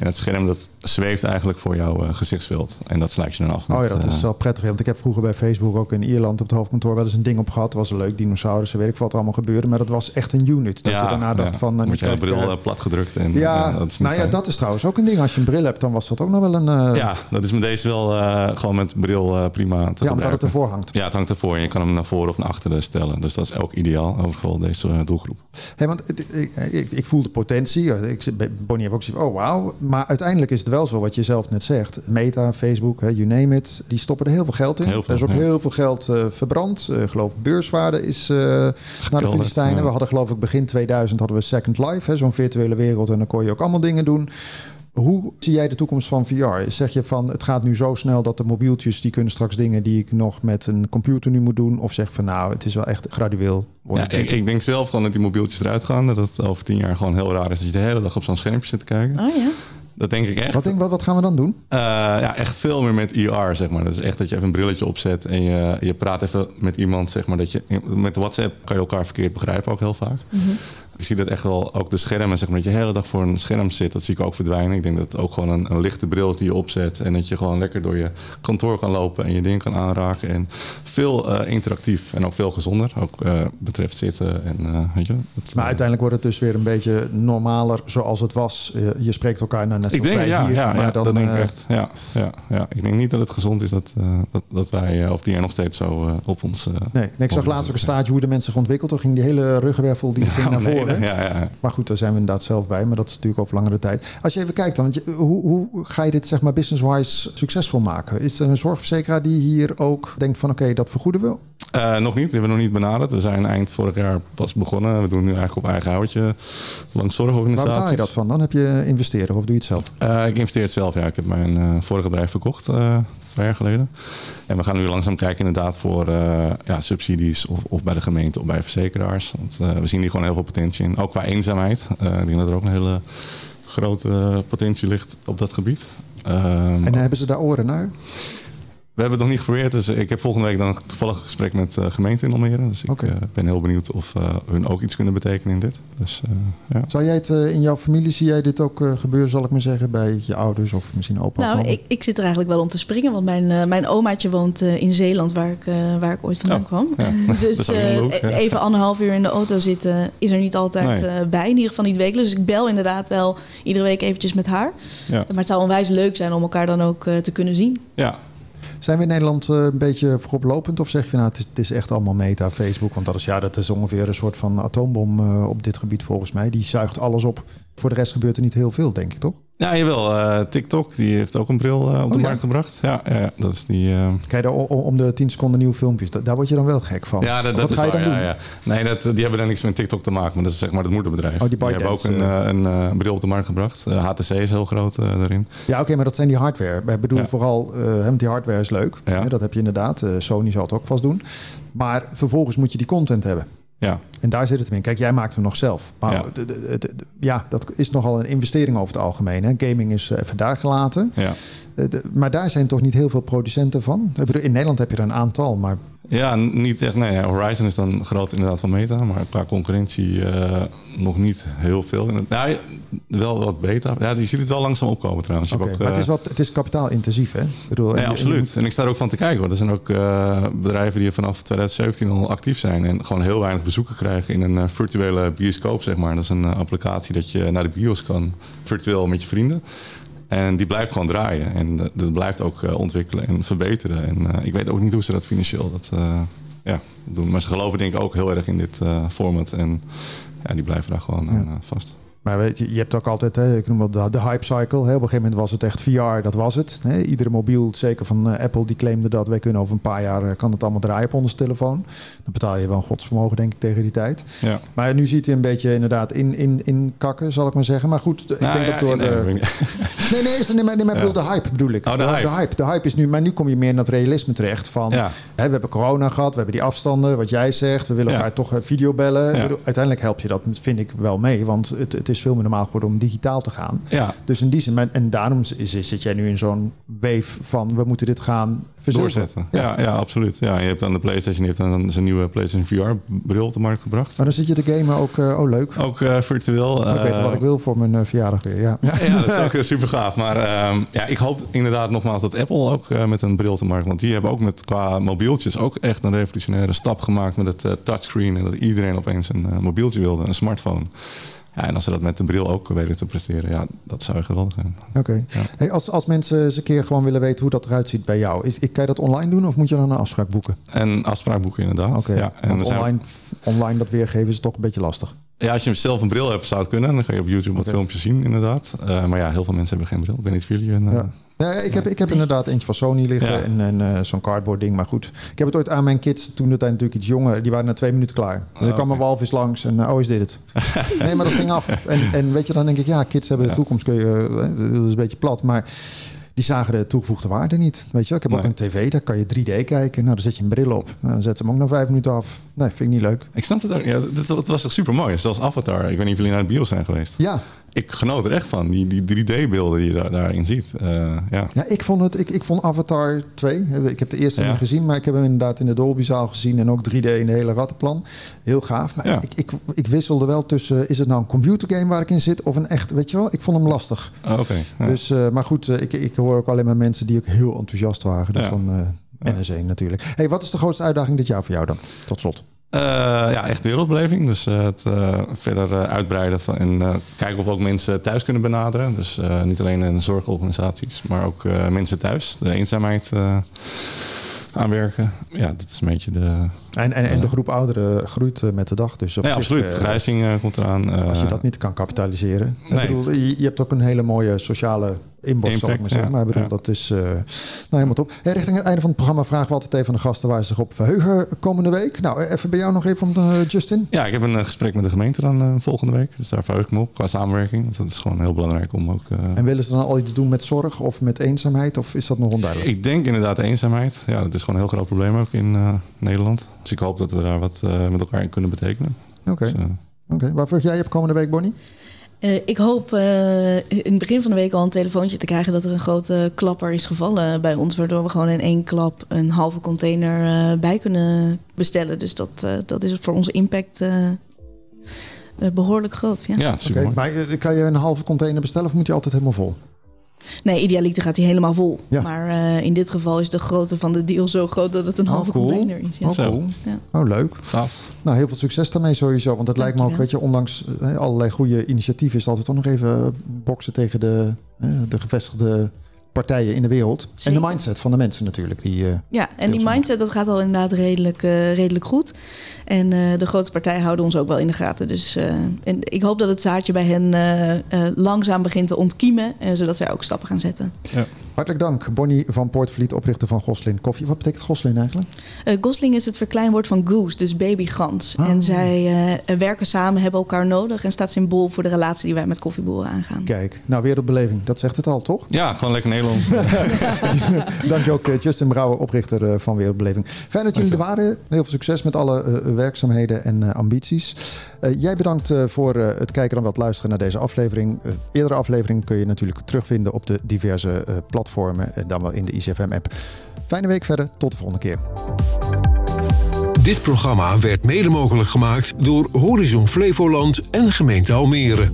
En het scherm dat zweeft eigenlijk voor jouw uh, gezichtsveld. En dat sluit je dan af. Met, oh ja, dat is wel prettig. Want ik heb vroeger bij Facebook ook in Ierland op het hoofdkantoor wel eens een ding op gehad. was een leuk dinosaurussen, weet ik wat allemaal gebeurde. Maar dat was echt een unit. Dat ja, je daarna dacht ja. van... Word je kijk, bril plat gedrukt. En, ja, dat is nou ja, dat is trouwens ook een ding. Als je een bril hebt, dan was dat ook nog wel een... Ja, dat is met deze wel gewoon met bril prima te Ja, gebruiken. omdat het ervoor hangt. Ja, het hangt ervoor. En je kan hem naar voren of naar achteren stellen. Dus dat is ook ideaal, overal deze doelgroep. Hey, want ik, ik, ik voel de potentie. Ik, Bonnie heeft ook gezegd, oh wauw. Maar uiteindelijk is het wel zo wat je zelf net zegt. Meta, Facebook, you name it. Die stoppen er heel veel geld in. Heel veel, er is ook ja. heel veel geld uh, verbrand. Uh, geloof ik, beurswaarde is uh, naar de Filistijnen. ja. We hadden geloof ik begin 2000 hadden we Second Life. Zo'n virtuele wereld. En dan kon je ook allemaal dingen doen. Hoe zie jij de toekomst van VR? Zeg je van het gaat nu zo snel dat de mobieltjes die kunnen straks dingen die ik nog met een computer nu moet doen? Of zeg van nou, het is wel echt gradueel. Ja, ik, ik, denk zelf gewoon dat die mobieltjes eruit gaan. Dat het over tien jaar gewoon heel raar is dat je de hele dag op zo'n schermpje zit te kijken. Oh ja. Dat denk ik echt. Wat, denk, wat, wat gaan we dan doen? Uh, ja, echt veel meer met IR, zeg maar. Dat is echt dat je even een brilletje opzet en je, je praat even met iemand, zeg maar. Dat je, met WhatsApp kan je elkaar verkeerd begrijpen ook heel vaak. Mm -hmm. Ik zie dat echt wel, ook de schermen, zeg maar, dat je de hele dag voor een scherm zit, dat zie ik ook verdwijnen. Ik denk dat het ook gewoon een, een lichte bril is die je opzet en dat je gewoon lekker door je kantoor kan lopen en je dingen kan aanraken. En veel uh, interactief en ook veel gezonder, ook uh, betreft zitten en uh, weet je. Maar uiteindelijk wordt het dus weer een beetje normaler zoals het was. Je, spreekt elkaar naar net ik denk, ja, hier, ja, maar ja, dan, dat denk ik echt. Ja, ja, ja. Ik denk niet dat het gezond is dat, dat, dat wij over tien jaar nog steeds zo op ons... nee, nee, ik zag laatst ook een staartje hoe de mensen zich ontwikkeld. Toen ging die hele ruggenwervel die ging naar nee, Ja, ja. Maar goed, daar zijn we inderdaad zelf bij. Maar dat is natuurlijk over langere tijd. Als je even kijkt dan, je, hoe, hoe ga je dit zeg maar business-wise succesvol maken? Is er een zorgverzekeraar die hier ook denkt van oké, okay, dat vergoeden we? Uh, nog niet, die hebben we nog niet benaderd. We zijn eind vorig jaar pas begonnen. We doen nu eigenlijk op eigen houtje langs zorgorganisaties. Waar betaal je dat van? Dan heb je investeren of doe je het zelf? Uh, ik investeer het zelf, ja. Ik heb mijn uh, vorige bedrijf verkocht twee jaar geleden. En we gaan nu langzaam kijken inderdaad voor ja, subsidies of, of, bij de gemeente of bij verzekeraars. Want we zien hier gewoon heel veel potentie in. Ook qua eenzaamheid. ik denk dat er ook een hele grote potentie ligt op dat gebied. Um, en hebben ze daar oren naar? We hebben het nog niet geprobeerd. Dus ik heb volgende week dan toevallig een gesprek met de uh, gemeente in Almere. Dus ik okay. uh, ben heel benieuwd of uh, hun ook iets kunnen betekenen in dit. Dus, ja. Zou jij het in jouw familie, zie jij dit ook gebeuren, zal ik maar zeggen, bij je ouders of misschien opa? Nou, ik, ik, zit er eigenlijk wel om te springen. Want mijn, mijn omaatje woont in Zeeland, waar ik, waar ik ooit vandaan oh, kwam. Ja. dus ja. even anderhalf uur in de auto zitten is er niet altijd nee. bij. In ieder geval niet wekelijks. Dus ik bel inderdaad wel iedere week eventjes met haar. Maar het zou onwijs leuk zijn om elkaar dan ook te kunnen zien. Ja, zijn we in Nederland uh, een beetje vooroplopend? Of zeg je nou, het is, het is, echt allemaal meta, Facebook? Want dat is, ja, dat is ongeveer een soort van atoombom uh, op dit gebied volgens mij. Die zuigt alles op. Voor de rest gebeurt er niet heel veel, denk ik, toch? Ja, jawel. Uh, TikTok die heeft ook een bril uh, op de Oh, ja? markt gebracht. Ja, ja, dat is die. Uh... Kijk, daar, om, de 10 seconden nieuwe filmpjes, da- daar word je dan wel gek van. Ja, dat, Wat dat is ga je dan doen? ja. Nee, dat, die hebben dan niks met TikTok te maken, maar dat is zeg maar het moederbedrijf. Oh, die hebben ook een, een, bril op de markt gebracht. HTC is heel groot daarin. Ja, oké, maar dat zijn die hardware. Ik bedoel vooral, die hardware is leuk. Dat heb je inderdaad. Sony zal het ook vast doen. Maar vervolgens moet je die content hebben. Ja, En daar zit het hem in. Kijk, jij maakt hem nog zelf. Maar Ja. ja, dat is nogal een investering over het algemeen. Hè. Gaming is eh, even daar gelaten. ja. Eh, Maar daar zijn toch niet heel veel producenten van? In Nederland heb je er een aantal, maar Ja, niet echt. Nee, Horizon is dan groot inderdaad van Meta, maar qua concurrentie uh, nog niet heel veel. Nou, wel wat beter. Ja, je ziet het wel langzaam opkomen trouwens. Okay, ook, maar het is, wat, het is kapitaalintensief, hè? Ik bedoel, ja, absoluut. En ik sta er ook van te kijken. Hoor. Er zijn ook uh, bedrijven die vanaf 2017 al actief zijn en gewoon heel weinig bezoeken krijgen in een uh, virtuele bioscoop, zeg maar. Dat is een applicatie dat je naar de bios kan, virtueel met je vrienden. En die blijft gewoon draaien. En dat blijft ook ontwikkelen en verbeteren. En ik weet ook niet hoe ze dat financieel dat, ja, doen. Maar ze geloven denk ik ook heel erg in dit format. En ja, die blijven daar gewoon aan vast. Maar weet je, je hebt ook altijd, hè, ik noem wel de, de hype cycle. Hè. Op een gegeven moment was het echt VR, dat was het. Hè. Iedere mobiel, zeker van uh, Apple, die claimde dat wij kunnen over een paar jaar uh, kan het allemaal draaien op onze telefoon. Dan betaal je wel een godsvermogen, denk ik, tegen die tijd. Ja. Maar nu ziet hij een beetje inderdaad in, in, in kakken, zal ik maar zeggen. Maar goed, ik nou denk dat door de. Nee, nee, nee, maar, nee, maar bedoel, de hype bedoel ik. Oh, de, hype. de, hype. De hype is nu, maar nu kom je meer naar het realisme terecht. Van, hè, we hebben corona gehad, we hebben die afstanden, wat jij zegt. We willen elkaar toch video bellen. Uiteindelijk helpt je dat, vind ik wel mee, want het, het is veel meer normaal geworden om digitaal te gaan. Ja. Dus in die zin, en daarom zit jij nu in zo'n wave van we moeten dit gaan doorzetten. Ja. ja. absoluut. Ja, je hebt dan de PlayStation, heeft dan zijn nieuwe PlayStation VR-bril op de markt gebracht. Maar dan zit je te gamen ook, uh, oh leuk. Ook uh, virtueel. ik weet wat ik wil voor mijn verjaardag weer. Ja. ja, dat is ook super gaaf. Maar ehm, ja, ik hoop inderdaad nogmaals dat Apple ook met een bril te markt, want die hebben ook met qua mobieltjes ook echt een revolutionaire stap gemaakt met het touchscreen en dat iedereen opeens een mobieltje wilde, een smartphone. Ja, en als ze dat met de bril ook weten te presteren, ja, dat zou geweldig zijn. Oké. Hey, als, als mensen eens een keer gewoon willen weten hoe dat eruit ziet bij jou, is, kan je dat online doen of moet je dan een afspraak boeken? Een afspraak boeken, inderdaad. Oké. Ja, en online, online dat weergeven is toch een beetje lastig. Ja, als je zelf een bril hebt, zou het kunnen. Dan ga je op YouTube wat filmpjes zien, inderdaad. Uh, maar ja, heel veel mensen hebben geen bril. Ik weet niet of jullie een... Uh, ja. Ja, ik heb, ik heb inderdaad eentje van Sony liggen en, en uh, zo'n cardboard ding. Maar goed, ik heb het ooit aan mijn kids, toen het natuurlijk iets jonger, die waren na twee minuten klaar. Oh, er kwam een walvis langs en oh, is dit het? nee, maar dat ging af. En, en weet je, dan denk ik, ja, kids hebben de toekomst, kun je, dat is een beetje plat. Maar die zagen de toegevoegde waarde niet. Weet je, ik heb ook een tv, daar kan je 3D kijken. Nou, dan zet je een bril op. Nou, dan zet ze hem ook na vijf minuten af. Nee, vind ik niet leuk. Ik snap het ook. Ja, dat, was toch super mooi. Zoals Avatar. Ik weet niet of jullie naar het bios zijn geweest. Ja, ik genoot er echt van. Die, die 3D-beelden die je daar, daarin ziet. Uh, ja. ja, ik vond, het, ik, ik vond Avatar 2. Ik heb de eerste niet gezien, maar ik heb hem inderdaad in de Dolbyzaal gezien. En ook 3D in de hele rattenplan. Heel gaaf. Maar ik, ik, ik wisselde wel tussen... Is het nou een computergame waar ik in zit? Of een echt... Weet je wel, ik vond hem lastig. Oh, Oké. dus, uh, maar goed, uh, ik, ik hoor ook alleen maar mensen die ook heel enthousiast waren. Dus van NSE natuurlijk. Hey, wat is de grootste uitdaging dit jaar voor jou dan? Tot slot. Uh, ja, echt wereldbeleving. Dus uh, het uh, verder uitbreiden van, en kijken of we ook mensen thuis kunnen benaderen. Dus niet alleen in zorgorganisaties, maar ook mensen thuis. De eenzaamheid aanwerken. Ja, dat is een beetje de... En, en, en de groep ouderen groeit met de dag. Dus op absoluut. Vergrijzing komt eraan. als je dat niet kan kapitaliseren. Nee. Ik bedoel, je, je hebt ook een hele mooie sociale zal ik maar zeggen. maar ik bedoel, dat is uh, nou, helemaal top. Hey, richting het einde van het programma vragen we altijd even aan de gasten waar ze zich op verheugen komende week. Nou, even bij jou nog even, uh, Justin. Ja, ik heb een gesprek met de gemeente dan volgende week. Dus daar verheug ik me op qua samenwerking. Want dat is gewoon heel belangrijk om ook... En willen ze dan al iets doen met zorg of met eenzaamheid? Of is dat nog onduidelijk? Ik denk inderdaad eenzaamheid. Ja, dat is gewoon een heel groot probleem ook in Nederland. Dus ik hoop dat we daar wat met elkaar in kunnen betekenen. Oké. Dus, Oké, waar verheug jij op komende week, Bonnie? Uh, ik hoop uh, in het begin van de week al een telefoontje te krijgen dat er een grote klapper is gevallen bij ons. Waardoor we gewoon in één klap een halve container uh, bij kunnen bestellen. Dus dat, dat is voor onze impact behoorlijk groot. Ja, ja super. Okay, maar kan je een halve container bestellen of moet je altijd helemaal vol? Nee, idealiter gaat hij helemaal vol. Maar uh, in dit geval is de grootte van de deal zo groot dat het een oh, halve container is. Ja. Oh, cool. Ja. Oh, leuk. Nou, heel veel succes daarmee sowieso. Want het lijkt me ook, weet je, ondanks uh, allerlei goede initiatieven... is het altijd toch nog even boksen tegen de, uh, de gevestigde partijen in de wereld. En de mindset van de mensen natuurlijk. Die, uh, ja, en die mindset dat gaat al inderdaad redelijk, uh, redelijk goed. En uh, de grote partijen houden ons ook wel in de gaten. Dus en ik hoop dat het zaadje bij hen langzaam begint te ontkiemen. zodat zij ook stappen gaan zetten. Ja. Hartelijk dank, Bonnie van Poortvliet, oprichter van Goslin Koffie. Wat betekent Goslin eigenlijk? Uh, Gosling is het verkleinwoord van goose, dus babygans. Oh. En zij uh, werken samen, hebben elkaar nodig en staat symbool voor de relatie die wij met koffieboeren aangaan. Kijk, nou wereldbeleving, dat zegt het al, toch? Ja, gewoon lekker Nederlands. dank je ook, uh, Justin Brouwer, oprichter van Wereldbeleving. Fijn dat jullie er waren. Heel veel succes met alle werkzaamheden en ambities. jij bedankt voor het kijken en wat luisteren naar deze aflevering. eerdere aflevering kun je natuurlijk terugvinden op de diverse platforms platformen eh, dan wel in de ICFM-app. Fijne week verder, tot de volgende keer. Dit programma werd mede mogelijk gemaakt door Horizon Flevoland en gemeente Almere.